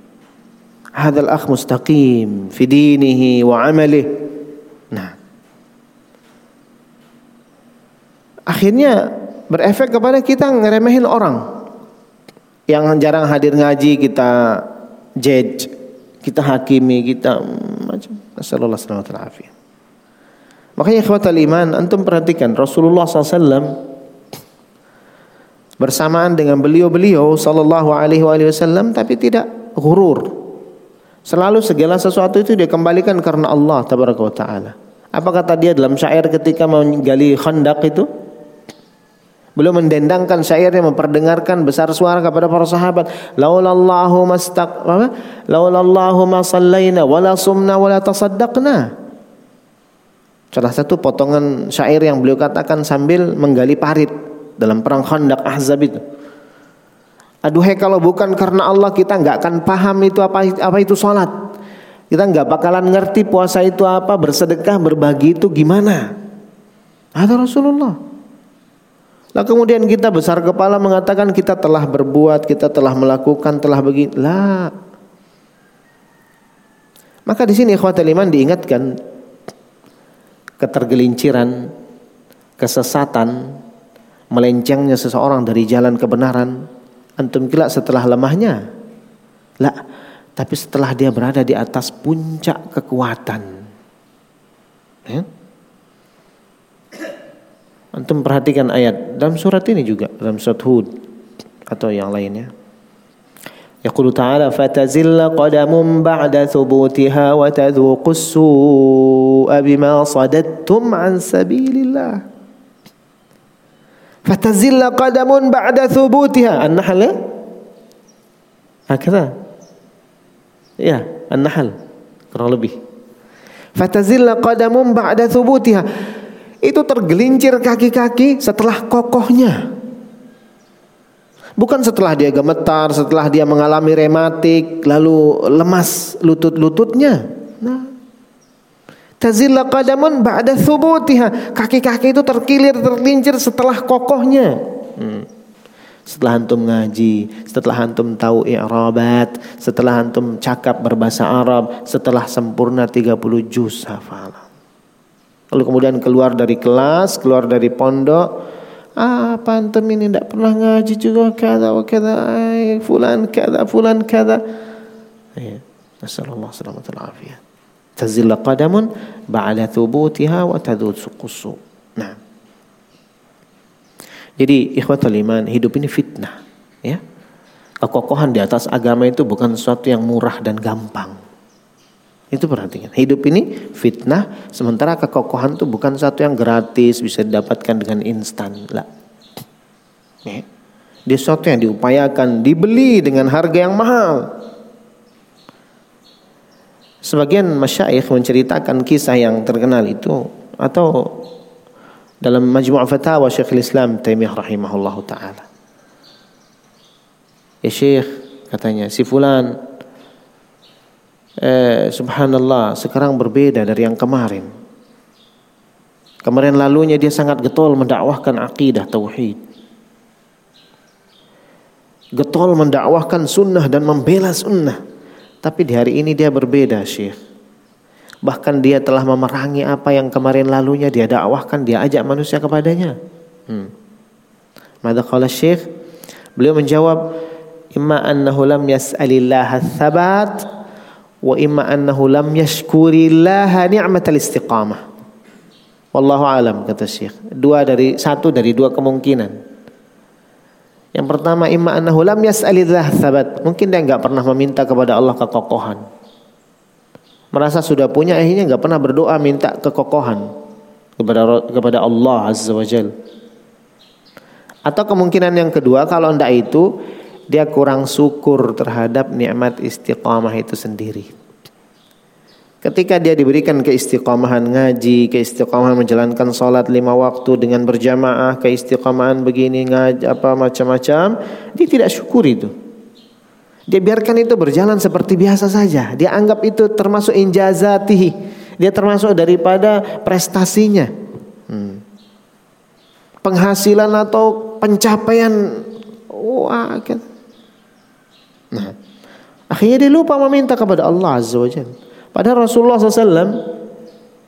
hadzal akh mustaqim fi dinihi wa amalih nah. Akhirnya berefek kepada kita ngeremehin orang. Yang jarang hadir ngaji kita judge kita hakimi kita macam Nasallallahu alaihi Makanya ikhwatal iman, antum perhatikan Rasulullah SAW bersamaan dengan beliau-beliau sallallahu alaihi wasallam tapi tidak gurur. Selalu segala sesuatu itu dia kembalikan karena Allah tabaraka taala. Apa kata dia dalam syair ketika menggali khandak itu? Beliau mendendangkan syairnya memperdengarkan besar suara kepada para sahabat. Laulallahu mastaq apa? Laulallahu ma sallaina wala sumna wala tasaddaqna. Salah satu potongan syair yang beliau katakan sambil menggali parit dalam perang Khandaq Ahzab itu. Aduhai kalau bukan karena Allah kita nggak akan paham itu apa apa itu salat. Kita nggak bakalan ngerti puasa itu apa, bersedekah, berbagi itu gimana. Ada Rasulullah. Lah kemudian kita besar kepala mengatakan kita telah berbuat, kita telah melakukan, telah begini. Lah. Maka di sini ikhwatul iman diingatkan ketergelinciran, kesesatan, melencengnya seseorang dari jalan kebenaran, antum kira setelah lemahnya? Lah, tapi setelah dia berada di atas puncak kekuatan. Ya? Antum perhatikan ayat dalam surat ini juga, dalam surat Hud atau yang lainnya. يقول تعالى فتزل قدم بعد ثبوتها وتذوق السوء بما صددتم عن سبيل الله فتزل قدم بعد ثبوتها النحل هكذا يا النحل kurang lebih fatazilla qadamun ba'da thubutiha itu tergelincir kaki-kaki setelah kokohnya Bukan setelah dia gemetar, setelah dia mengalami rematik, lalu lemas lutut-lututnya. Nah. Tazilla qadamun ba'da thubutiha. Kaki-kaki itu terkilir, terlincir setelah kokohnya. Hmm. Setelah antum ngaji, setelah antum tahu i'rabat, setelah antum cakap berbahasa Arab, setelah sempurna 30 juz hafalan. Lalu kemudian keluar dari kelas, keluar dari pondok, Ah, pantem ini tidak pernah ngaji juga kada wa kada fulan kada fulan kada. Ya. Nasallallahu alaihi wasallam. Tazilla qadamun ba'da thubutiha wa tadud suqusu. Nah. Jadi ikhwatul iman, hidup ini fitnah, ya. Kekokohan di atas agama itu bukan sesuatu yang murah dan gampang. Itu perhatikan. Hidup ini fitnah, sementara kekokohan itu bukan satu yang gratis bisa didapatkan dengan instan. Lah. Ya. Dia sesuatu yang diupayakan, dibeli dengan harga yang mahal. Sebagian masyayikh menceritakan kisah yang terkenal itu atau dalam Majmu' Fatawa Syekhul Islam Taimiyah rahimahullah taala. Ya Syekh katanya si fulan eh, subhanallah sekarang berbeda dari yang kemarin. Kemarin lalunya dia sangat getol mendakwahkan akidah tauhid. Getol mendakwahkan sunnah dan membela sunnah. Tapi di hari ini dia berbeda Syekh. Bahkan dia telah memerangi apa yang kemarin lalunya dia dakwahkan, dia ajak manusia kepadanya. Hmm. Mada Syekh? Beliau menjawab, "Imma annahu lam yas'alillah tsabat wa imma annahu lam yashkurillaha ni'matal istiqamah. Wallahu alam kata Syekh. Dua dari satu dari dua kemungkinan. Yang pertama imma annahu lam yas'alillah thabat. Mungkin dia enggak pernah meminta kepada Allah kekokohan. Merasa sudah punya akhirnya enggak pernah berdoa minta kekokohan kepada kepada Allah Azza wa Jal. Atau kemungkinan yang kedua kalau ndak itu dia kurang syukur terhadap nikmat istiqamah itu sendiri. Ketika dia diberikan keistiqamahan ngaji, keistiqamahan menjalankan salat lima waktu dengan berjamaah, keistiqamahan begini ngaji apa macam-macam, dia tidak syukur itu. Dia biarkan itu berjalan seperti biasa saja. Dia anggap itu termasuk injazatihi. Dia termasuk daripada prestasinya. Hmm. Penghasilan atau pencapaian wah kan Nah, akhirnya dia lupa meminta kepada Allah Azza wa Jalla. Padahal Rasulullah SAW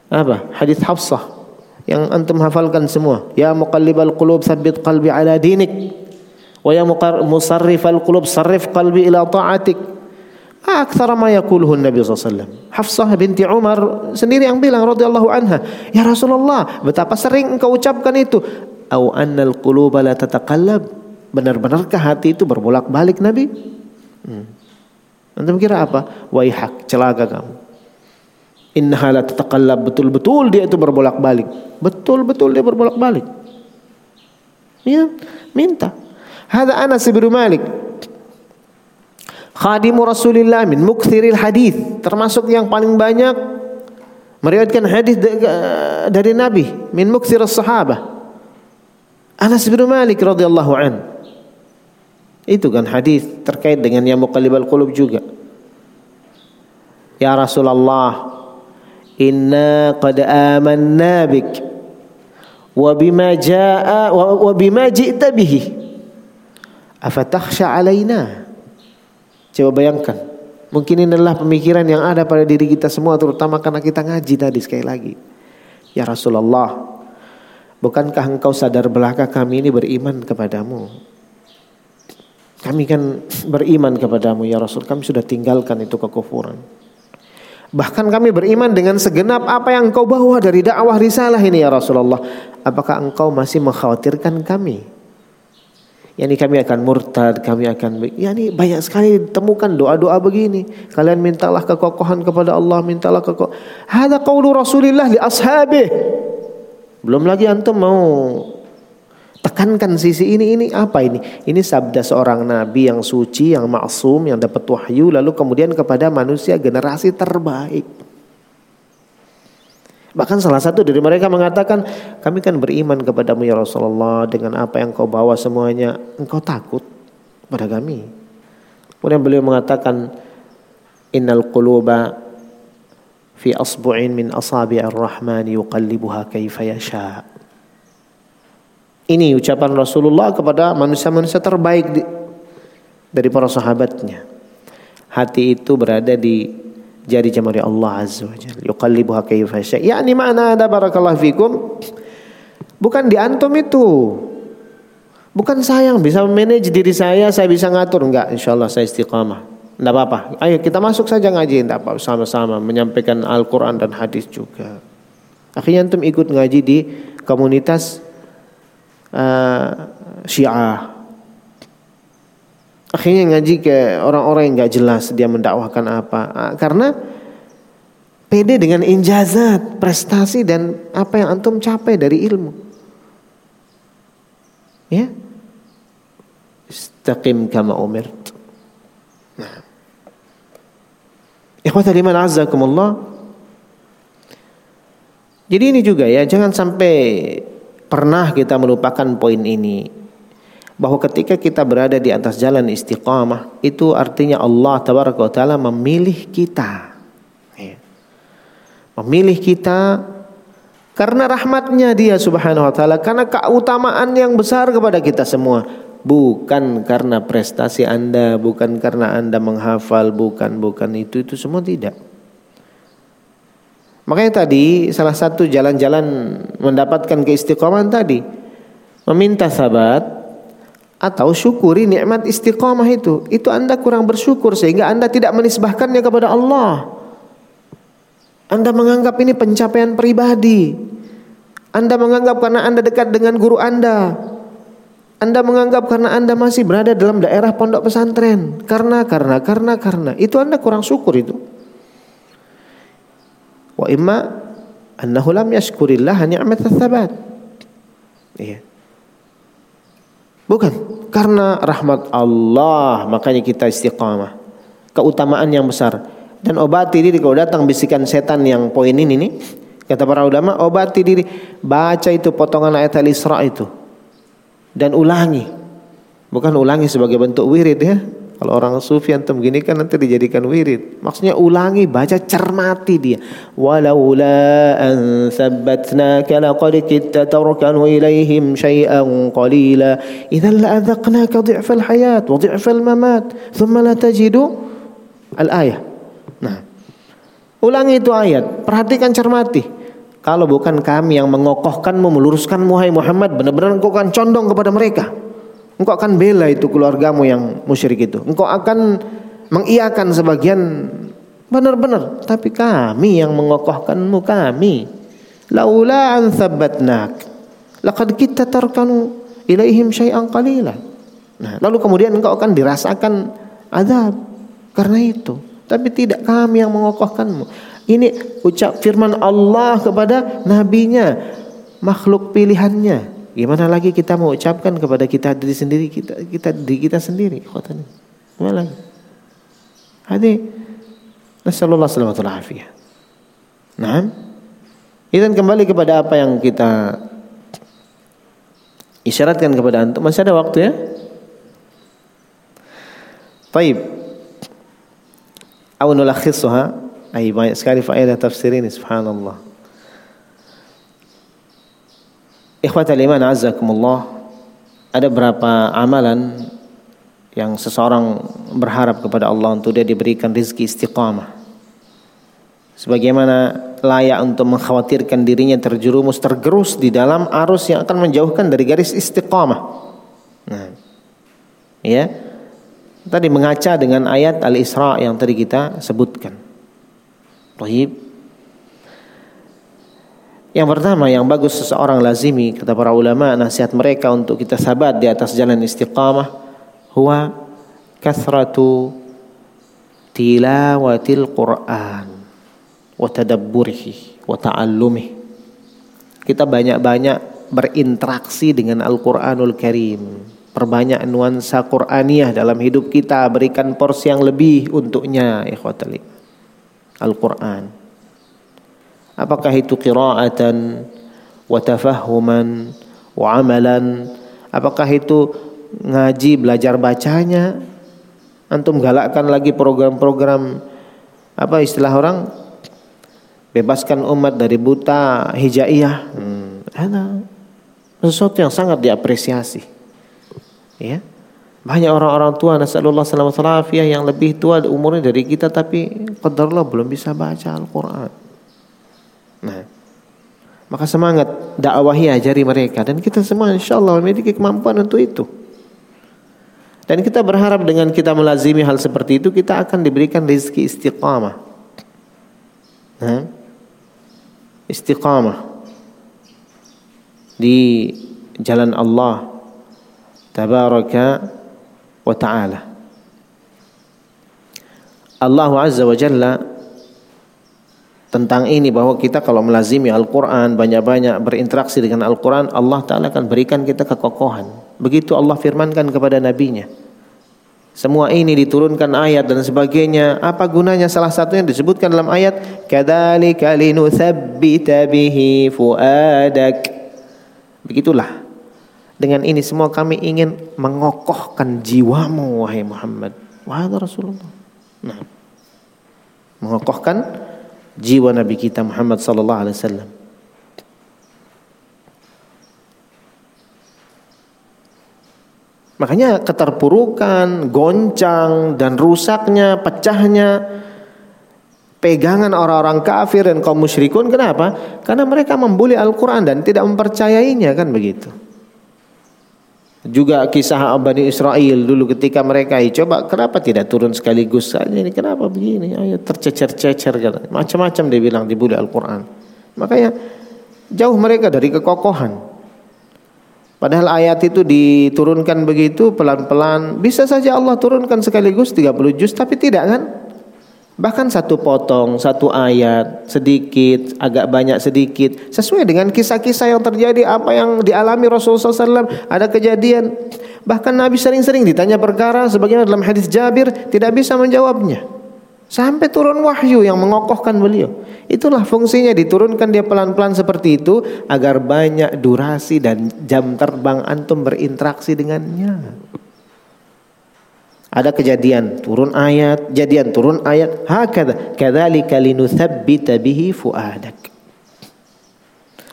apa? Hadis Hafsah yang antum hafalkan semua. Ya muqallibal qulub tsabbit qalbi ala dinik. Wa ya musarrifal qulub sarrif qalbi ila ta'atik. Akthar ma yaquluhu Nabi SAW. Hafsah binti Umar sendiri yang bilang radhiyallahu anha, "Ya Rasulullah, betapa sering engkau ucapkan itu? Au annal quluba la tataqallab?" Benar-benarkah hati itu berbolak-balik Nabi? Hmm. Antum kira apa? Waihak, celaka kamu. Innaha la betul-betul dia itu berbolak-balik. Betul-betul dia berbolak-balik. Ya, minta. Hada Anas bin Malik. Khadimu Rasulillah min mukthiril hadis, termasuk yang paling banyak meriwayatkan hadis dari Nabi min mukthir as-sahabah Anas bin Malik radhiyallahu an. Itu kan hadis terkait dengan yang muqallibal qulub juga. Ya Rasulullah, inna qad amanna bik wa bima jaa wa bima ji'ta bihi. Afatakhsha alaina? Coba bayangkan. Mungkin ini adalah pemikiran yang ada pada diri kita semua terutama karena kita ngaji tadi sekali lagi. Ya Rasulullah, bukankah engkau sadar belaka kami ini beriman kepadamu? Kami kan beriman kepadamu ya Rasul, kami sudah tinggalkan itu kekufuran. Bahkan kami beriman dengan segenap apa yang engkau bawa dari dakwah risalah ini ya Rasulullah. Apakah engkau masih mengkhawatirkan kami? yakni kami akan murtad, kami akan yakni banyak sekali ditemukan doa-doa begini. Kalian mintalah kekokohan kepada Allah, mintalah kekok. Hada qaulu Rasulillah li ashabih. Belum lagi antum mau tekankan sisi ini ini apa ini? Ini sabda seorang nabi yang suci, yang maksum, yang dapat wahyu lalu kemudian kepada manusia generasi terbaik. Bahkan salah satu dari mereka mengatakan, kami kan beriman kepadamu ya Rasulullah dengan apa yang kau bawa semuanya. Engkau takut pada kami. Kemudian beliau mengatakan, Innal quluba fi asbu'in min asabi'ir rahmani yuqallibuha kaifa yasha. Ini ucapan Rasulullah kepada manusia-manusia terbaik dari para sahabatnya. Hati itu berada di jari jemari Allah Azza wa Jalla. Yuqallibuha kayfa mana ada barakallahu fikum bukan di antum itu. Bukan saya yang bisa manage diri saya, saya bisa ngatur enggak. Insyaallah saya istiqamah. Enggak apa-apa. Ayo kita masuk saja ngaji enggak apa sama-sama menyampaikan Al-Qur'an dan hadis juga. Akhirnya antum ikut ngaji di komunitas uh, Syiah. Akhirnya ngaji ke orang-orang yang nggak jelas dia mendakwahkan apa. Ah, karena pede dengan injazat prestasi dan apa yang antum capai dari ilmu. Ya? Istaqim kama umirt. Nah. Ikhwata liman jadi ini juga ya jangan sampai pernah kita melupakan poin ini bahwa ketika kita berada di atas jalan istiqamah itu artinya Allah taala memilih kita. Ya. Memilih kita karena rahmatnya dia subhanahu wa taala karena keutamaan yang besar kepada kita semua bukan karena prestasi Anda, bukan karena Anda menghafal, bukan bukan itu itu semua tidak. Makanya tadi salah satu jalan-jalan mendapatkan keistiqomahan tadi meminta sabat atau syukuri nikmat istiqamah itu. Itu Anda kurang bersyukur sehingga Anda tidak menisbahkannya kepada Allah. Anda menganggap ini pencapaian pribadi. Anda menganggap karena Anda dekat dengan guru Anda. Anda menganggap karena Anda masih berada dalam daerah pondok pesantren. Karena, karena, karena, karena. Itu Anda kurang syukur itu. Wa imma annahu lam yashkurillah ni'mat tsabat. Iya. Bukan, karena rahmat Allah makanya kita istiqamah. Keutamaan yang besar. Dan obati diri kalau datang bisikan setan yang poin ini nih, kata para ulama, obati diri, baca itu potongan ayat Al-Isra itu. Dan ulangi. Bukan ulangi sebagai bentuk wirid ya. Kalau orang sufi antum gini kan nanti dijadikan wirid. Maksudnya ulangi, baca, cermati dia. Walaula an sabbatnaka laqad kitta tarkanu ilaihim syai'an qalila. Idzan la'adzaqnaka dhi'fal hayat wa dhi'fal mamat, thumma la tajidu al-ayah. Nah. Ulangi itu ayat, perhatikan cermati. Kalau bukan kami yang mengokohkanmu, meluruskanmu hai Muhammad, benar-benar engkau akan condong kepada mereka. Engkau akan bela itu keluargamu yang musyrik itu. Engkau akan mengiakan sebagian benar-benar. Tapi kami yang mengokohkanmu kami. Laula an thabbatnak. Laqad kita tarkanu ilaihim syai'an qalila. Nah, lalu kemudian engkau akan dirasakan azab karena itu. Tapi tidak kami yang mengokohkanmu. Ini ucap firman Allah kepada nabinya, makhluk pilihannya. Gimana lagi kita mau ucapkan kepada kita diri sendiri kita kita diri kita sendiri khotani. Gimana lagi? Hadi nasallallahu alaihi wasallam Nah, Idan kembali kepada apa yang kita isyaratkan kepada antum. Masih ada waktu ya? Baik. Aw nulakhisuha. Ay banyak sekali faedah tafsir ini subhanallah. Ikhwatal iman azakumullah. Ada berapa amalan yang seseorang berharap kepada Allah untuk dia diberikan rizki istiqamah sebagaimana layak untuk mengkhawatirkan dirinya terjerumus tergerus di dalam arus yang akan menjauhkan dari garis istiqamah. Nah, ya. Tadi mengaca dengan ayat Al-Isra yang tadi kita sebutkan. Baik. Yang pertama yang bagus seseorang lazimi kata para ulama nasihat mereka untuk kita sabat di atas jalan istiqamah huwa kathratu tilawatil Qur'an wa tadabburihi wa ta'allumih. Kita banyak-banyak berinteraksi dengan Al-Qur'anul Karim. Perbanyak nuansa Qur'aniyah dalam hidup kita, berikan porsi yang lebih untuknya, ikhwatali. Al-Qur'an. Apakah itu qira'atan wa tafahuman wa amalan? Apakah itu ngaji belajar bacanya? Antum galakkan lagi program-program apa istilah orang? Bebaskan umat dari buta hijaiyah. Hmm, sesuatu yang sangat diapresiasi. Ya. Banyak orang-orang tua nasallallahu selamat yang lebih tua umurnya dari kita tapi qadarullah belum bisa baca Al-Qur'an nah maka semangat dakwahi ajari mereka. Dan kita semua insyaallah memiliki kemampuan untuk itu. Dan kita berharap dengan kita melazimi hal seperti itu kita akan diberikan rezeki istiqamah. Nah, istiqamah di jalan Allah tabaraka wa taala. Allah azza wa jalla tentang ini bahwa kita kalau melazimi Al-Quran banyak-banyak berinteraksi dengan Al-Quran Allah Ta'ala akan berikan kita kekokohan begitu Allah firmankan kepada nabinya semua ini diturunkan ayat dan sebagainya. Apa gunanya? Salah satunya disebutkan dalam ayat, "Kadzalika linutsabbita bihi fuadak." Begitulah. Dengan ini semua kami ingin mengokohkan jiwamu wahai Muhammad. Wahai Rasulullah. Nah. Mengokohkan jiwa Nabi kita Muhammad sallallahu alaihi wasallam. Makanya keterpurukan, goncang dan rusaknya, pecahnya pegangan orang-orang kafir dan kaum musyrikun kenapa? Karena mereka membuli Al-Qur'an dan tidak mempercayainya kan begitu. Juga kisah Bani Israel dulu ketika mereka coba kenapa tidak turun sekaligus saja ini kenapa begini ayo tercecer-cecer macam-macam dia bilang dibuli Al-Qur'an. Makanya jauh mereka dari kekokohan. Padahal ayat itu diturunkan begitu pelan-pelan. Bisa saja Allah turunkan sekaligus 30 juz tapi tidak kan? Bahkan satu potong, satu ayat, sedikit, agak banyak sedikit. Sesuai dengan kisah-kisah yang terjadi, apa yang dialami Rasulullah SAW. Ada kejadian. Bahkan Nabi sering-sering ditanya perkara sebagaimana dalam hadis Jabir tidak bisa menjawabnya. Sampai turun wahyu yang mengokohkan beliau. Itulah fungsinya diturunkan dia pelan-pelan seperti itu agar banyak durasi dan jam terbang antum berinteraksi dengannya. Ada kejadian turun ayat, jadian turun ayat, hakadha kadzalika linutsabbita bihi fuadak.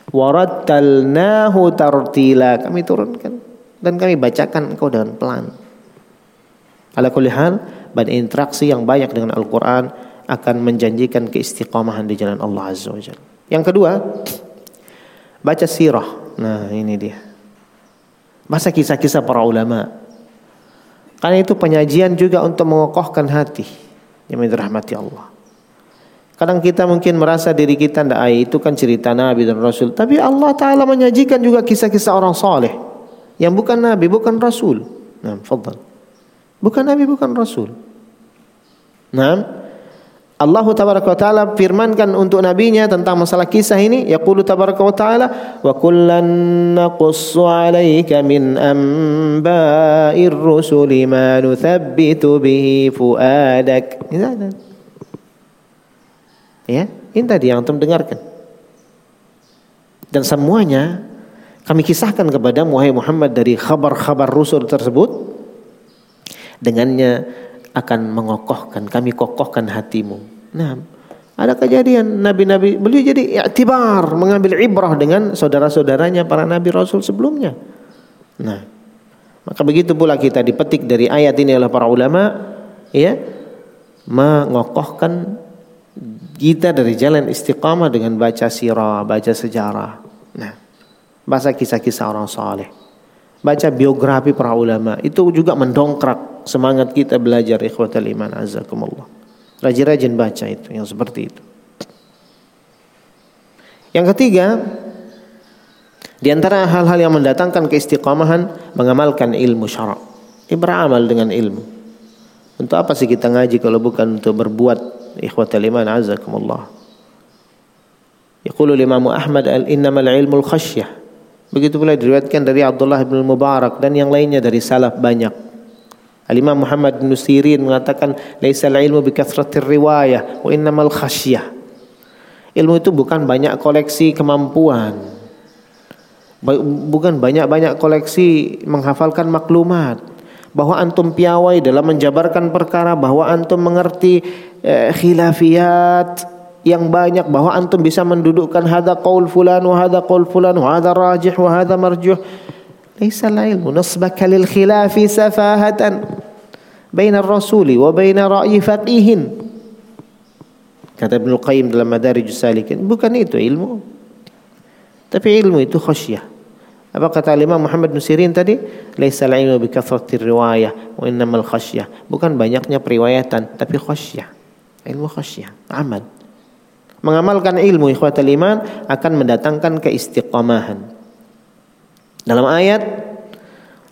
Warattalnahu tartila. Kami turunkan dan kami bacakan engkau dengan pelan. Ala kulli hal berinteraksi yang banyak dengan Al-Quran akan menjanjikan keistiqomahan di jalan Allah Azza wa. Yang kedua, baca sirah. Nah ini dia. Baca kisah-kisah para ulama. Karena itu penyajian juga untuk mengokohkan hati. Yang dirahmati Allah. Kadang kita mungkin merasa diri kita tidak itu kan cerita Nabi dan Rasul. Tapi Allah Ta'ala menyajikan juga kisah-kisah orang saleh Yang bukan Nabi, bukan Rasul. Nah, fadal. Bukan Nabi, bukan Rasul. Nah, Allah tabaraka wa taala firmankan untuk nabinya tentang masalah kisah ini. Yaqulu tabaraka wa taala wa kullan naqussu 'alaika min amba'ir rusuli ma nuthabbitu bihi fuadak. Ya ini tadi yang antum dengarkan. Dan semuanya kami kisahkan kepada Muhammad dari khabar-khabar Rasul tersebut. Dengannya akan mengokohkan kami kokohkan hatimu. Nah, ada kejadian nabi-nabi beliau jadi i'tibar mengambil ibrah dengan saudara-saudaranya para nabi rasul sebelumnya. Nah, maka begitu pula kita dipetik dari ayat ini oleh para ulama ya mengokohkan kita dari jalan istiqamah dengan baca sirah, baca sejarah. Nah, baca kisah-kisah orang saleh. Baca biografi para ulama itu juga mendongkrak semangat kita belajar ikhwatal iman azakumullah. Rajin-rajin baca itu yang seperti itu. Yang ketiga, di antara hal-hal yang mendatangkan keistiqamahan mengamalkan ilmu syara'. Beramal dengan ilmu. Untuk apa sih kita ngaji kalau bukan untuk berbuat ikhwatal iman azakumullah. Yaqulu Imam Ahmad al innamal ilmul khasyah. Begitu pula diriwayatkan dari Abdullah bin Mubarak dan yang lainnya dari salaf banyak. Al-Imam Muhammad bin Sirin mengatakan laisal ilmu bi riwayah wa innamal khasyah. Ilmu itu bukan banyak koleksi kemampuan. Bukan banyak-banyak koleksi menghafalkan maklumat bahwa antum piawai dalam menjabarkan perkara bahwa antum mengerti eh, khilafiyat yang banyak bahwa antum bisa mendudukkan hada qaul fulan wa hada qaul fulan wa hada rajih wa hada marjuh nasbaka lil khilafi safahatan bain ar-rasuli wa bain ra'yi faqihin kata Ibnu Qayyim dalam Madarijus Salikin bukan itu ilmu tapi ilmu itu khasyah apa kata Imam Muhammad bin Sirin tadi? Bi kathratir riwayah wa innamal khasyah. Bukan banyaknya periwayatan, tapi khasyah. Ilmu khasyah, amal. Mengamalkan ilmu ikhwatal iman akan mendatangkan keistiqamahan. Dalam ayat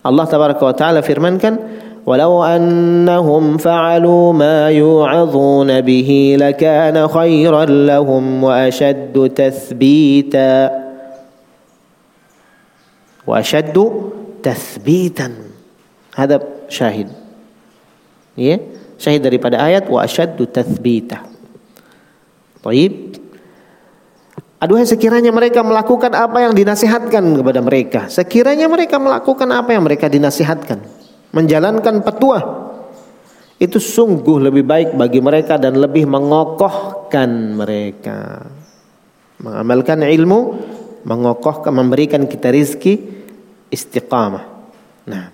Allah tabaraka wa taala firmankan ولو أنهم فعلوا ما يوعظون به لكان خيرا لهم وأشد تثبيتا ashaddu tathbitan. Hadap syahid. Ya, syahid daripada ayat wa ashaddu tathbita. Baik. Aduhai sekiranya mereka melakukan apa yang dinasihatkan kepada mereka. Sekiranya mereka melakukan apa yang mereka dinasihatkan. Menjalankan petuah. Itu sungguh lebih baik bagi mereka dan lebih mengokohkan mereka. Mengamalkan ilmu, mengokohkan, memberikan kita rizki istiqamah. Nah.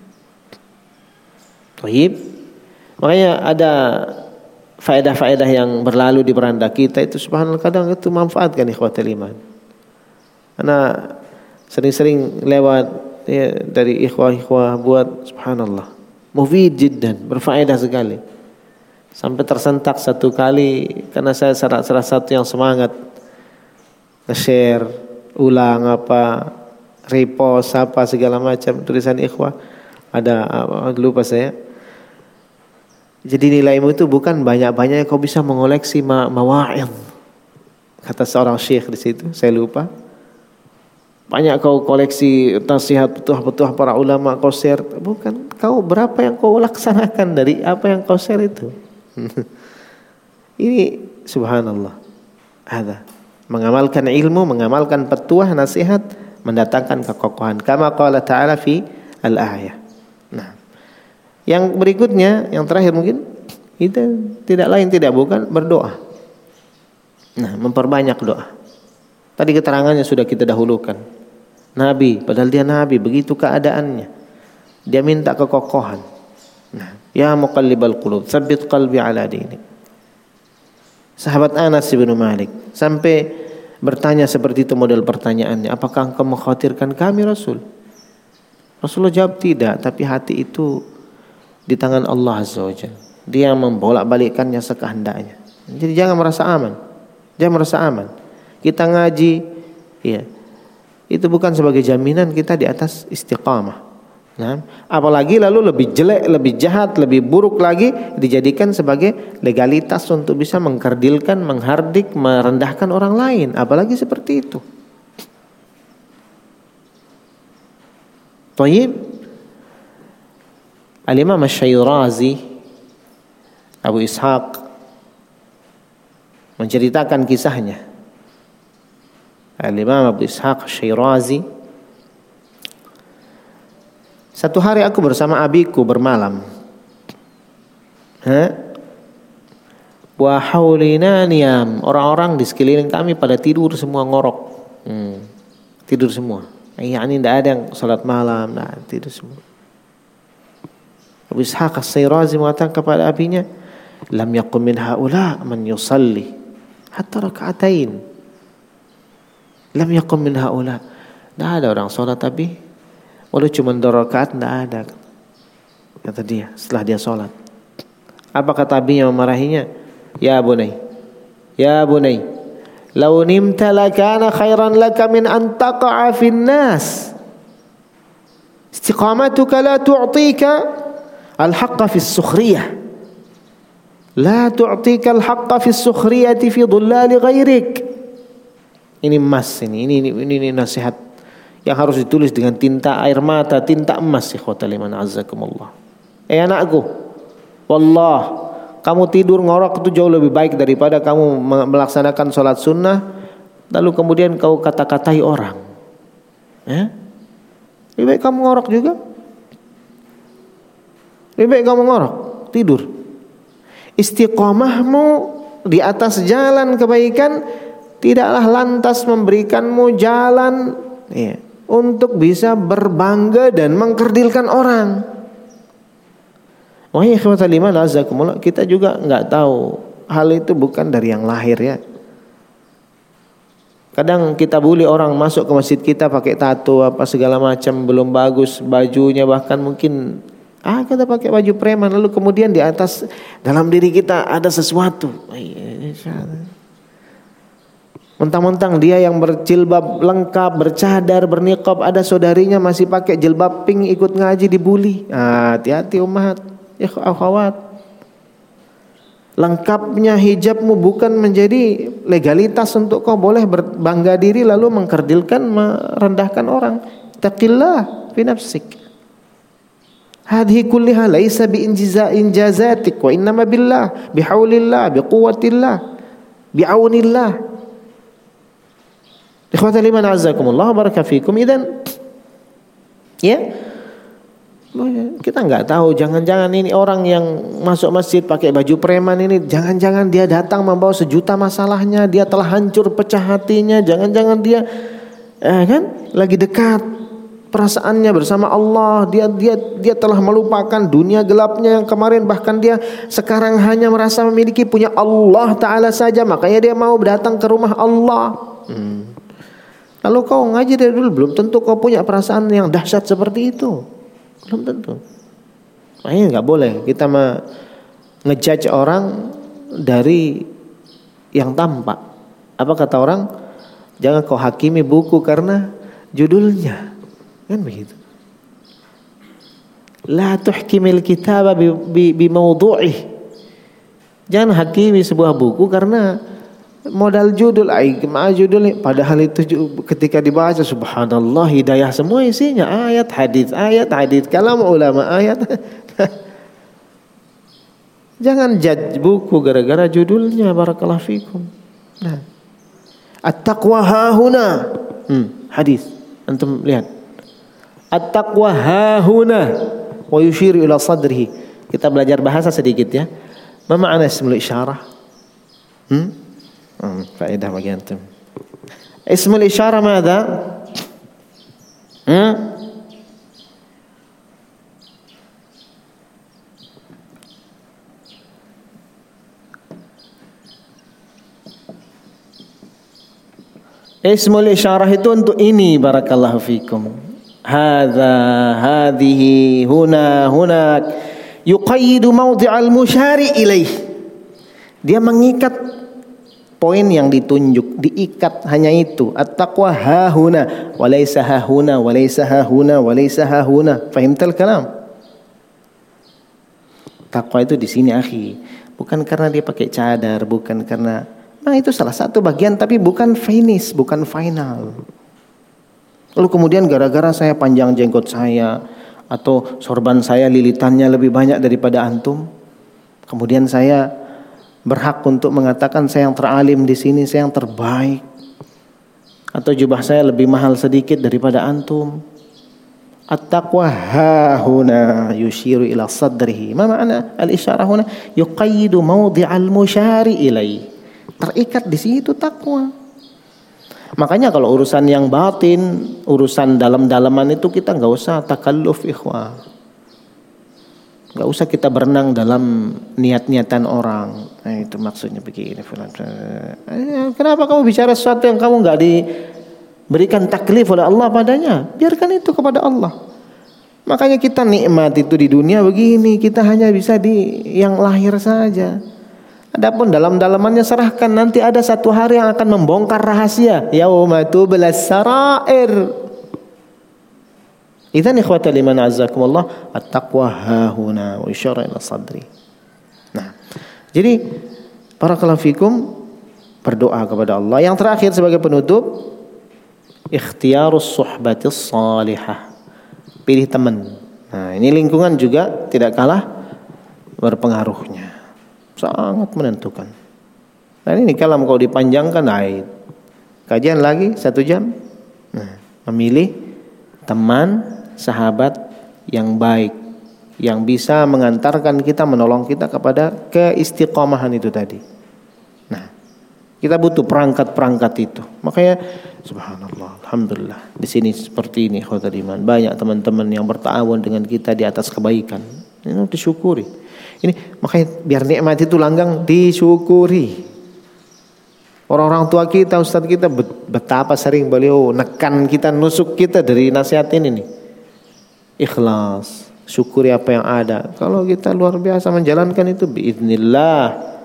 Taib. Makanya ada faedah-faedah yang berlalu di beranda kita itu subhanallah kadang itu manfaatkan ikhwatul iman. Karena sering-sering lewat ya, dari ikhwah-ikhwah buat subhanallah. Mufid jiddan, berfaedah sekali. Sampai tersentak satu kali karena saya salah, salah satu yang semangat nge-share ulang apa repost apa segala macam tulisan ikhwah ada uh, lupa saya jadi nilaimu itu bukan banyak-banyak kau bisa mengoleksi ma mawa'id kata seorang syekh di situ saya lupa. Banyak kau koleksi nasihat petuah-petuah para ulama kau share. Bukan kau berapa yang kau laksanakan dari apa yang kau share itu? *laughs* Ini subhanallah. Ada. Mengamalkan ilmu mengamalkan petuah nasihat mendatangkan kekokohan. Kama qala ta'ala fi al-ayah. Yang berikutnya, yang terakhir mungkin kita tidak lain tidak bukan berdoa. Nah, memperbanyak doa. Tadi keterangannya sudah kita dahulukan. Nabi, padahal dia nabi, begitu keadaannya. Dia minta kekokohan. Nah, ya muqallibal qulub, tsabbit qalbi ala dinik. Sahabat Anas bin Malik sampai bertanya seperti itu model pertanyaannya. Apakah engkau mengkhawatirkan kami Rasul? Rasulullah jawab tidak, tapi hati itu di tangan Allah Azza wa Dia membolak-balikkannya sekehendaknya. Jadi jangan merasa aman. Jangan merasa aman. Kita ngaji, ya. Itu bukan sebagai jaminan kita di atas istiqamah. Nah, apalagi lalu lebih jelek, lebih jahat, lebih buruk lagi dijadikan sebagai legalitas untuk bisa mengkerdilkan, menghardik, merendahkan orang lain, apalagi seperti itu. Tayyib Al-Imam Asy-Syairazi Abu Ishaq menceritakan kisahnya. Al-Imam Abu Ishaq Syirazi Satu hari aku bersama abiku bermalam. Niyam Orang-orang di sekeliling kami pada tidur semua ngorok. Hmm. Tidur semua. Iya ini tidak ada yang salat malam nah, Tidur semua Abu Ishaq As-Sayrazi mengatakan kepada abinya Lam yakum min haula man yusalli Hatta raka'atain Lam yakum min haula. Tidak ada orang sholat tapi Walau cuma dua rakaat tidak ada Kata dia setelah dia sholat. Apa kata abinya memarahinya? Ya bunai Ya bunai Lau nimta lakana khairan laka min an taqa'a fin nas. Istiqamatuka la tu'tika Al-haqqa fi sukhriyah La tu'tika al-haqqa fi sukhriyati fi dhullali ghairik Ini emas ini, ini, ini, ini nasihat yang harus ditulis dengan tinta air mata, tinta emas ikhwatal iman azzakumullah. Eh anakku, wallah, kamu tidur ngorok itu jauh lebih baik daripada kamu melaksanakan sholat sunnah lalu kemudian kau kata-katai orang. Ya? Lebih baik kamu ngorok juga. Lebih baik kamu ngorok, tidur. Istiqomahmu di atas jalan kebaikan tidaklah lantas memberikanmu jalan ya, untuk bisa berbangga dan mengkerdilkan orang. Wahai kita juga nggak tahu hal itu bukan dari yang lahir ya. Kadang kita bully orang masuk ke masjid kita pakai tato apa segala macam belum bagus bajunya bahkan mungkin ah kita pakai baju preman lalu kemudian di atas dalam diri kita ada sesuatu. Mentang-mentang dia yang berjilbab lengkap, bercadar, berniqab, ada saudarinya masih pakai jilbab pink ikut ngaji dibully. Ah, hati-hati umat, ya akhwat. Lengkapnya hijabmu bukan menjadi legalitas untuk kau boleh berbangga diri lalu mengkerdilkan, merendahkan orang. Taqillah fi nafsik. Hadhi kulliha laisa bi injazatik wa innama billah bihaulillah biquwwatillah biaunillah Ikhwata liman azzakumullah baraka fikum. Idan ya kita nggak tahu. Jangan-jangan ini orang yang masuk masjid pakai baju preman ini jangan-jangan dia datang membawa sejuta masalahnya dia telah hancur pecah hatinya jangan-jangan dia eh kan? Lagi dekat perasaannya bersama Allah dia dia dia telah melupakan dunia gelapnya yang kemarin bahkan dia sekarang hanya merasa memiliki punya Allah taala saja makanya dia mau datang ke rumah Allah hmm. Kalau kau ngaji dari dulu belum tentu kau punya perasaan yang dahsyat seperti itu. Belum tentu. Makanya nggak boleh kita ngejudge orang dari yang tampak. Apa kata orang? Jangan kau hakimi buku karena judulnya. Kan begitu. La tuhkimil kitaba bi, bi, bi Jangan hakimi sebuah buku karena modal judul ai judul padahal itu ketika dibaca subhanallah hidayah semua isinya. Ayat hadis ayat hadis kalam ulama ayat. *laughs* Jangan judge buku gara-gara judulnya barakallahu fikum. Nah. At-taqwa hahuna hmm, hadis. Antum lihat at-taqwa hahuna wa yushiru ila sadrihi kita belajar bahasa sedikit ya ma makna ismul isyarah hmm? فائدة bagi antum. اسم الإشارة ماذا؟ Ismul isyarah itu untuk ini barakallahu fikum. Hadza, hadhihi, huna, hunak. Yuqayyidu mawdi'al musyari ilaih. Dia mengikat poin yang ditunjuk, diikat hanya itu. At-taqwa hahuna, walaysa hahuna, walaysa hahuna, walaysa hahuna. Fahimtal kalam? Takwa itu di sini akhi. Bukan karena dia pakai cadar, bukan karena Nah itu salah satu bagian tapi bukan finish, bukan final. Lalu kemudian gara-gara saya panjang jenggot saya atau sorban saya lilitannya lebih banyak daripada antum, kemudian saya berhak untuk mengatakan saya yang teralim di sini, saya yang terbaik. Atau jubah saya lebih mahal sedikit daripada antum. At-taqwa hahuna yushiru ila sadrihi. Ma ma'ana al-isyarah huna? Yuqayyidu mawdi'al musyari ilai. Terikat di situ takwa. Makanya kalau urusan yang batin, urusan dalam-dalaman itu kita nggak usah takalluf ikhwah. Nggak usah kita berenang dalam niat-niatan orang. Nah, itu maksudnya begini. Eh, kenapa kamu bicara sesuatu yang kamu nggak diberikan taklif oleh Allah padanya? Biarkan itu kepada Allah. Makanya kita nikmat itu di dunia begini, kita hanya bisa di yang lahir saja. Adapun dalam-dalamannya serahkan nanti ada satu hari yang akan membongkar rahasia. Yauma tublas sarair. Idzan ikhwata liman azzakumullah at-taqwa hahuna wa isyara ila sadri. Nah, jadi para kalafikum berdoa kepada Allah. Yang terakhir sebagai penutup ikhtiarus suhbatis salihah pilih teman. Nah, ini lingkungan juga tidak kalah berpengaruhnya. Sangat menentukan. Nah, ini kalau kalau dipanjangkan, nah, kajian lagi satu jam. Nah, memilih teman, sahabat yang baik, yang bisa mengantarkan kita, menolong kita kepada keistiqomahan itu tadi. Nah, kita butuh perangkat-perangkat itu. Makanya Subhanallah, Alhamdulillah. Di sini seperti ini khotir iman. Banyak teman-teman yang bertawun dengan kita di atas kebaikan. Ini disyukuri. Ini makanya biar nikmat itu langgang disyukuri. Orang-orang tua kita, ustadz kita betapa sering beliau nekan kita, nusuk kita dari nasihat ini nih. Ikhlas, syukuri apa yang ada. Kalau kita luar biasa menjalankan itu biiznillah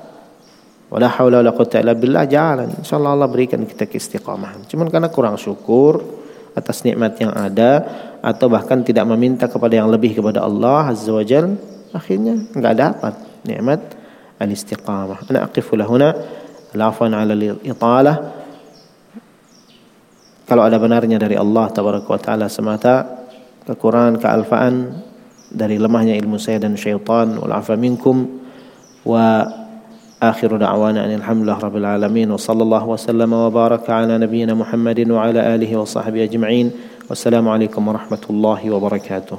Wala haula wala quwata illa billah jalan. Insyaallah Allah berikan kita keistiqamahan. Cuman karena kurang syukur atas nikmat yang ada atau bahkan tidak meminta kepada yang lebih kepada Allah Azza wa Jal, akhirnya enggak dapat nikmat al-istiqamah. Ana aqifu lahuna lafan ala al-italah. Kalau ada benarnya dari Allah tabaraka wa taala semata, kekurangan kealfaan dari lemahnya ilmu saya dan syaitan wal afa minkum wa آخر دعوانا أن الحمد لله رب العالمين وصلى الله وسلم وبارك على نبينا محمد وعلى آله وصحبه أجمعين والسلام عليكم ورحمة الله وبركاته